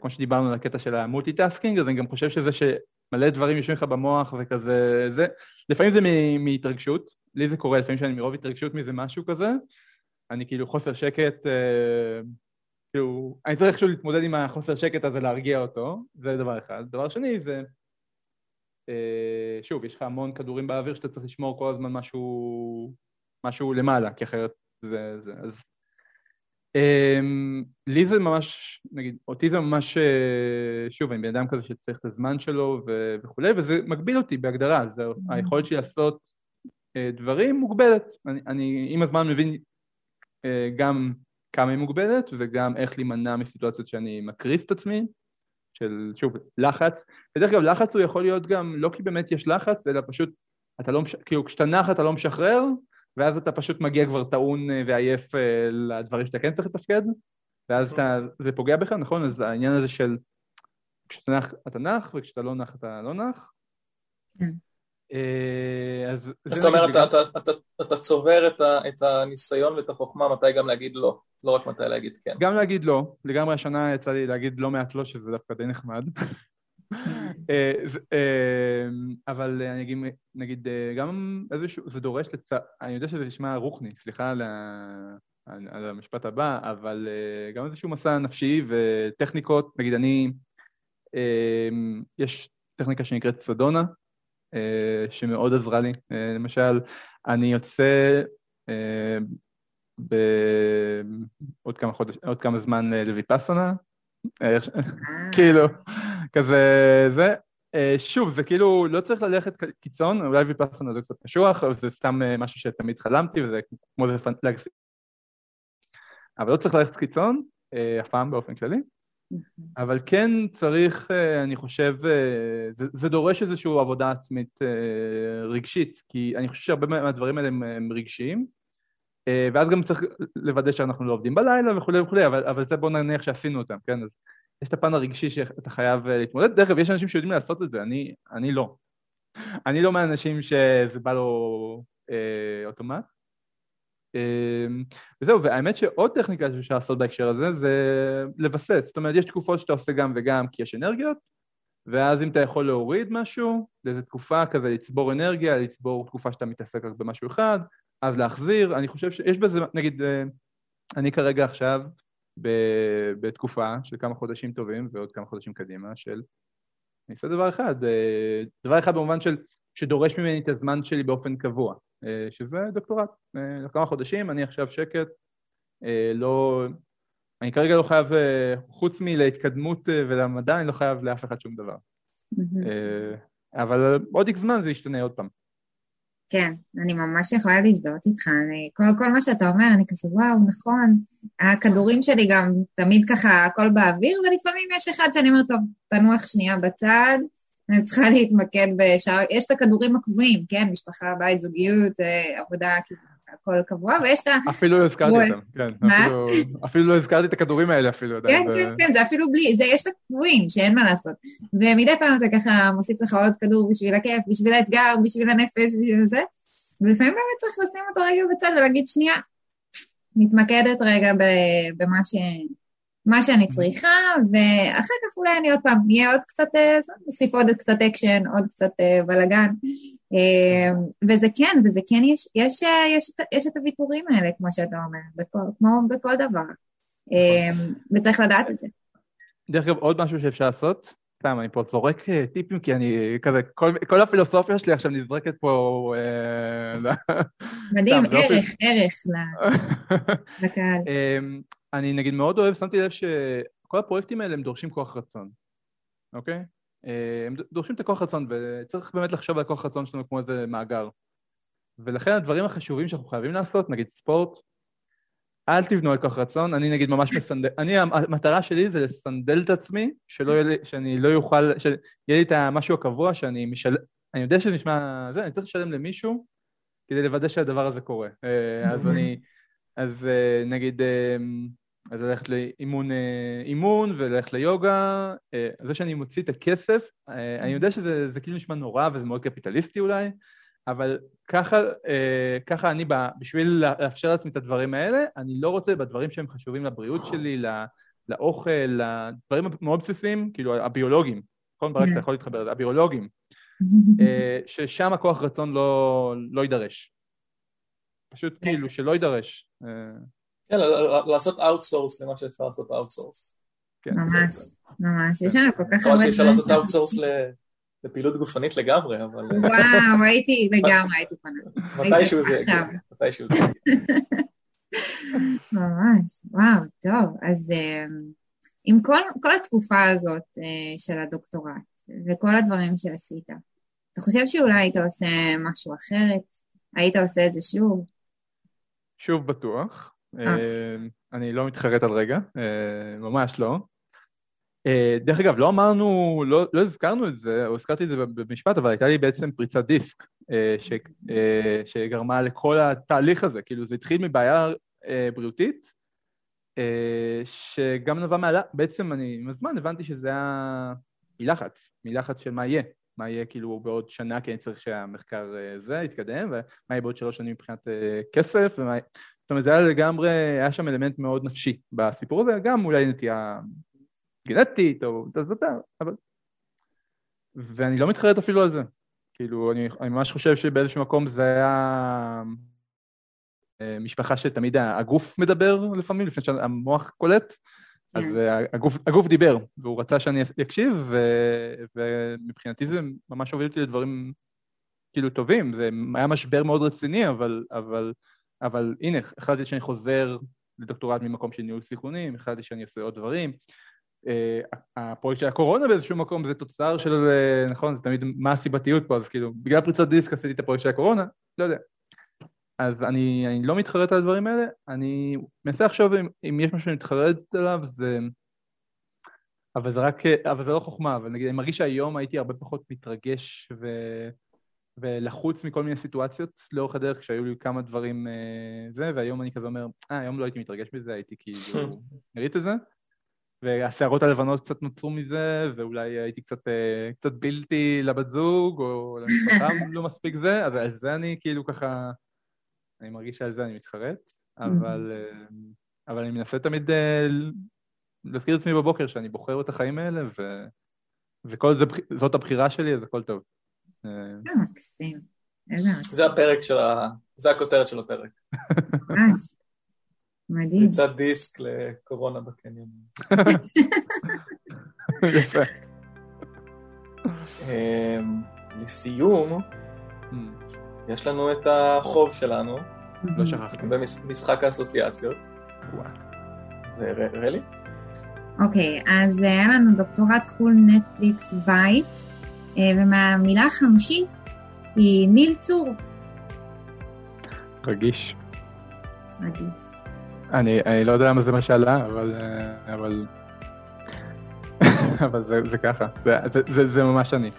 A: כמו שדיברנו על הקטע של ה multitasking, אז אני גם חושב שזה שמלא דברים יושבים לך במוח וכזה, זה, לפעמים זה מהתרגשות, לי זה קורה, לפעמים שאני מרוב התרגשות מזה משהו כזה, אני כאילו חוסר שקט, אה, כאילו, אני צריך איכשהו להתמודד עם החוסר שקט הזה, להרגיע אותו, זה דבר אחד. דבר שני זה, אה, שוב, יש לך המון כדורים באוויר שאתה צריך לשמור כל הזמן משהו, משהו למעלה, כי אחרת זה, זה, אז... אה, לי זה ממש, נגיד, אותי זה ממש, שוב, אני בן אדם כזה שצריך את הזמן שלו ו- וכולי, וזה מגביל אותי בהגדרה, זה היכולת שלי לעשות דברים מוגבלת. אני, אני עם הזמן מבין גם כמה היא מוגבלת וגם איך להימנע מסיטואציות שאני מקריס את עצמי, של שוב לחץ, ודרך אגב לחץ הוא יכול להיות גם לא כי באמת יש לחץ אלא פשוט אתה לא, מש... כאילו כשאתה נח אתה לא משחרר ואז אתה פשוט מגיע כבר טעון אה, ועייף אה, לדברים שאתה כן צריך לתפקד ואז אתה, זה פוגע בך, נכון? אז העניין הזה של כשאתה נח אתה נח וכשאתה לא נח אתה לא נח
B: כן.
A: אה, אז...
C: זאת אומרת, אתה צובר את הניסיון ואת החוכמה מתי גם להגיד לא, לא רק מתי להגיד כן.
A: גם להגיד לא, לגמרי השנה יצא לי להגיד לא מעט לא, שזה דווקא די נחמד. אה, אה, אבל אני אגיד, נגיד, גם איזשהו, זה דורש לצ... אני יודע שזה נשמע רוחני, סליחה על המשפט הבא, אבל גם איזשהו מסע נפשי וטכניקות, נגיד אני, יש טכניקה שנקראת סדונה, אה, שמאוד עזרה לי. אה, למשל, אני יוצא אה, בעוד כמה, חודש, עוד כמה זמן לויפאסנה, כאילו, כזה זה. שוב, זה כאילו, לא צריך ללכת קיצון, אולי ויפאסנה זה קצת קשוח, אבל זה סתם משהו שתמיד חלמתי, וזה כמו זה להגזים. אבל לא צריך ללכת קיצון, אף פעם באופן כללי. אבל כן צריך, אה, אני חושב, אה, זה, זה דורש איזושהי עבודה עצמית אה, רגשית, כי אני חושב שהרבה מהדברים האלה הם, הם רגשיים, ואז גם צריך לוודא שאנחנו לא עובדים בלילה וכולי וכולי, אבל, אבל זה בוא נניח שעשינו אותם, כן? אז יש את הפן הרגשי שאתה חייב להתמודד. דרך אגב, יש אנשים שיודעים לעשות את זה, אני, אני לא. אני לא מהאנשים שזה בא לו אה, אוטומט. אמ, וזהו, והאמת שעוד טכניקה שאפשר לעשות בהקשר הזה זה לווסת, זאת אומרת יש תקופות שאתה עושה גם וגם כי יש אנרגיות, ואז אם אתה יכול להוריד משהו, לאיזו תקופה כזה לצבור אנרגיה, לצבור תקופה שאתה מתעסק רק במשהו אחד, אז להחזיר, אני חושב שיש בזה, נגיד, אה, אני כרגע עכשיו בתקופה של כמה חודשים טובים ועוד כמה חודשים קדימה של אני אעשה דבר אחד, אה, דבר אחד במובן של שדורש ממני את הזמן שלי באופן קבוע, שזה דוקטורט. אה, לכמה חודשים, אני עכשיו שקט, אה, לא... אני כרגע לא חייב, חוץ מלהתקדמות ולמדע, אני לא חייב לאף אחד שום דבר. אבל עוד איקס זמן זה ישתנה עוד פעם.
B: כן, אני ממש יכולה להזדהות איתך. אני, כל, כל מה שאתה אומר, אני כזה, וואו, נכון. הכדורים שלי גם תמיד ככה, הכל באוויר, ולפעמים יש אחד שאני אומרת, טוב, תנוח שנייה בצד, אני צריכה להתמקד בשאר, יש את הכדורים הקבועים, כן? משפחה, בית, זוגיות, אה, עבודה, כאילו, הכל קבוע, ויש את ה...
A: אפילו לא הזכרתי אותם, כן. מה? אפילו לא הזכרתי את הכדורים האלה אפילו
B: כן, כן, כן, זה אפילו בלי, זה יש את הקבועים, שאין מה לעשות. ומדי פעם אתה ככה מוסיף לך עוד כדור בשביל הכיף, בשביל האתגר, בשביל הנפש, בשביל זה, ולפעמים באמת צריך לשים אותו רגע בצד ולהגיד, שנייה, מתמקדת רגע במה ש... מה שאני צריכה, ואחר כך אולי אני עוד פעם, יהיה עוד קצת, אה, נוסיף עוד קצת אקשן, עוד קצת אה, בלאגן. אה, וזה כן, וזה כן, יש, יש, יש, יש את הוויתורים האלה, כמו שאתה אומר, בכל, כמו בכל דבר. וצריך לדעת את זה.
A: דרך אגב, עוד משהו שאפשר לעשות, סתם, אני פה זורק טיפים, כי אני כזה, כל, כל הפילוסופיה שלי עכשיו נזרקת פה...
B: מדהים, ערך, ערך לקהל.
A: אני נגיד מאוד אוהב, שמתי לב שכל הפרויקטים האלה הם דורשים כוח רצון, אוקיי? הם דורשים את הכוח רצון, וצריך באמת לחשוב על הכוח רצון שלנו כמו איזה מאגר. ולכן הדברים החשובים שאנחנו חייבים לעשות, נגיד ספורט, אל תבנו על כוח רצון, אני נגיד ממש מסנדל, אני, המטרה שלי זה לסנדל את עצמי, שלא יהיה לי, שאני לא אוכל, שיהיה לי את המשהו הקבוע שאני משלם, אני יודע שזה נשמע, זה, אני צריך לשלם למישהו כדי לוודא שהדבר הזה קורה. אה, אז אני, אז אה, נגיד, אה, אז ללכת לאימון אימון וללכת ליוגה, זה שאני מוציא את הכסף, אני יודע שזה כאילו נשמע נורא וזה מאוד קפיטליסטי אולי, אבל ככה, אה, ככה אני, בשביל לאפשר לעצמי את הדברים האלה, אני לא רוצה בדברים שהם חשובים לבריאות שלי, לא, לאוכל, לדברים מאוד בסיסיים, כאילו הביולוגים, נכון? ברק, אתה יכול להתחבר לזה, הביולוגים, אה, ששם הכוח רצון לא, לא יידרש. פשוט כאילו שלא יידרש.
C: כן, לעשות outsource למה שאפשר לעשות outsource.
B: כן. ממש, ממש, יש לנו כל כך הרבה...
C: אפשר לעשות outsource לפעילות גופנית לגמרי, אבל...
B: וואו, הייתי לגמרי, הייתי קונה.
C: מתישהו זה יגיע, מתישהו זה יגיע.
B: ממש, וואו, טוב. אז אמ, עם כל, כל התקופה הזאת אה, של הדוקטורט וכל הדברים שעשית, אתה חושב שאולי היית עושה משהו אחרת? היית עושה את זה שוב?
A: שוב בטוח. אה. אני לא מתחרט על רגע, אה, ממש לא. אה, דרך אגב, לא אמרנו, לא, לא הזכרנו את זה, או הזכרתי את זה במשפט, אבל הייתה לי בעצם פריצת דיסק אה, אה, שגרמה לכל התהליך הזה, כאילו זה התחיל מבעיה בריאותית, שגם נבע מעלה, בעצם אני עם הזמן הבנתי שזה היה מלחץ, מלחץ של מה יהיה, מה יהיה כאילו בעוד שנה, כי אני צריך שהמחקר זה יתקדם, ומה יהיה בעוד שלוש שנים מבחינת כסף, ומה... זאת אומרת, זה היה לגמרי, היה שם אלמנט מאוד נפשי בסיפור הזה, גם אולי נטייה גנטית או תזתה, אבל... ואני לא מתחרט אפילו על זה. כאילו, אני, אני ממש חושב שבאיזשהו מקום זה היה אה, משפחה שתמיד הגוף מדבר לפעמים, לפני שהמוח קולט, אז כן. אה, הגוף, הגוף דיבר, והוא רצה שאני אקשיב, ו, ומבחינתי זה ממש הוביל אותי לדברים כאילו טובים, זה היה משבר מאוד רציני, אבל, אבל, אבל הנה, החלטתי שאני חוזר לדוקטורט ממקום של ניהול סיכונים, החלטתי שאני עושה עוד דברים, אה, הפרויקט של הקורונה באיזשהו מקום זה תוצר של, אה, נכון, זה תמיד מה הסיבתיות פה, אז כאילו, בגלל פריצת דיסק עשיתי את הפרויקט של הקורונה, לא יודע. אז אני, אני לא מתחרט על הדברים האלה, אני מנסה לחשוב אם, אם יש משהו שאני מתחרט עליו, זה... אבל זה רק, אבל זה לא חוכמה, אבל נגיד, אני מרגיש שהיום הייתי הרבה פחות מתרגש ו... ולחוץ מכל מיני סיטואציות לאורך הדרך, כשהיו לי כמה דברים אה, זה, והיום אני כזה אומר, אה, היום לא הייתי מתרגש מזה, הייתי כאילו, ראית את זה? והשערות הלבנות קצת נוצרו מזה, ואולי הייתי קצת, אה, קצת בלתי לבת זוג, או למשפחה לא מספיק זה, אז על זה אני כאילו ככה, אני מרגיש שעל זה אני מתחרט, אבל, אה, אבל אני מנסה תמיד להזכיר את עצמי בבוקר שאני בוחר את החיים האלה, ו, וכל זה, זאת הבחירה שלי, אז הכל טוב.
B: מקסים.
C: זה הפרק של ה... זה הכותרת של הפרק. ממש.
B: מדהים.
C: פריצת דיסק לקורונה בקניון.
A: יפה.
C: אמ, לסיום. יש לנו את החוב שלנו.
A: לא שכחתי.
C: במשחק האסוציאציות. זה רלי?
B: אוקיי, אז אה, היה לנו דוקטורט חו"ל נטפליקס בית, אה, ומהמילה החמישית היא ניל צור.
A: רגיש.
B: רגיש.
A: אני, אני לא יודע למה זה מה שעלה, אבל... אה, אבל, אבל זה, זה ככה, זה, זה, זה, זה ממש אני.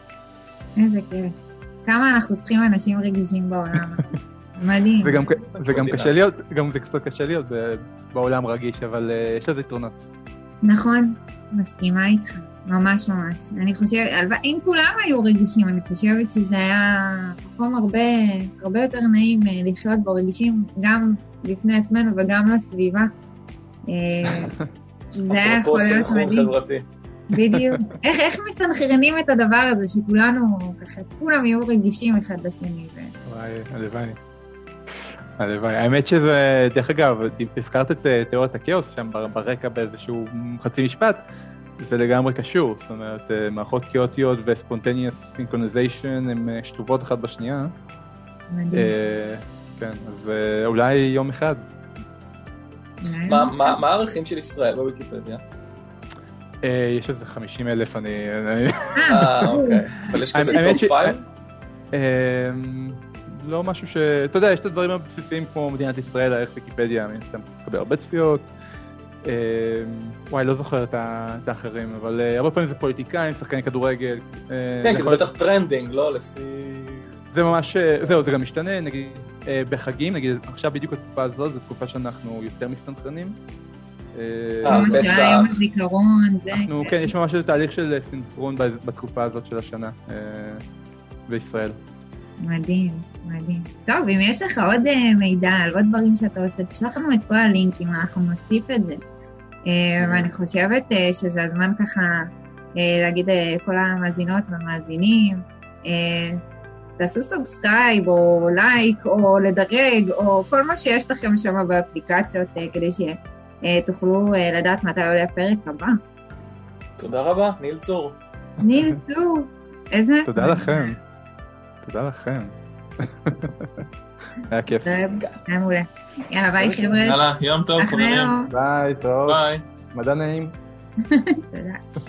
B: איזה כיף. כמה אנחנו צריכים אנשים רגישים בעולם. מדהים.
A: זה גם, זה גם קשה להיות, גם זה קצת קשה להיות בעולם רגיש, אבל uh, יש לזה יתרונות.
B: נכון, מסכימה איתך, ממש ממש. אני חושבת, אם כולם היו רגישים, אני חושבת שזה היה מקום הרבה, הרבה יותר נעים אה, לחיות בו, רגישים גם לפני עצמנו וגם לסביבה. אה, זה היה יכול להיות מדהים. בדיוק. איך, איך מסנכרנים את הדבר הזה, שכולנו, ככה, כולם יהיו רגישים אחד לשני.
A: וואי, הלוואי. הלוואי. האמת שזה, דרך אגב, הזכרת את אה, תיאוריית הכאוס שם ברקע באיזשהו חצי משפט, זה לגמרי קשור, זאת אומרת, אה, מערכות כאוטיות ו spontaneous synchronization הן שלובות אחת בשנייה. מדהים. כן, אז אה, אולי יום אחד.
C: מה הערכים של ישראל בוויקיפדיה?
A: אה, יש איזה 50 אלף, אני...
C: אה, אוקיי. אבל יש כזה top five?
A: לא משהו ש... אתה יודע, יש את הדברים הבסיסיים כמו מדינת ישראל, הערך ויקיפדיה, מן הסתם מקבל הרבה צפיות. וואי, לא זוכר את האחרים, אבל הרבה פעמים זה פוליטיקאים, שחקני כדורגל.
C: כן, כי זה בטח trending, לא לפי...
A: זה ממש, זהו, זה גם משתנה, נגיד בחגים, נגיד עכשיו בדיוק התקופה הזאת, זו תקופה שאנחנו יותר מסתנכרנים.
B: אה, פסח. הזיכרון, זה...
A: כן, יש ממש איזה תהליך של סינכרון בתקופה הזאת של השנה בישראל.
B: מדהים, מדהים. טוב, אם יש לך עוד מידע על עוד דברים שאתה עושה, תשלח לנו את כל הלינקים, אנחנו נוסיף את זה. ואני חושבת שזה הזמן ככה להגיד לכל המאזינות והמאזינים, תעשו subscribe או לייק או לדרג או כל מה שיש לכם שם באפליקציות כדי שתוכלו לדעת מתי עולה הפרק הבא.
C: תודה רבה, ניל צור.
B: ניל צור, איזה...
A: תודה לכם. תודה לכם. היה כיף.
B: היה מעולה. יאללה, ביי חבר'ה.
C: יאללה, יום טוב חברים.
A: ביי, טוב.
C: ביי.
A: מדע נעים.
B: תודה.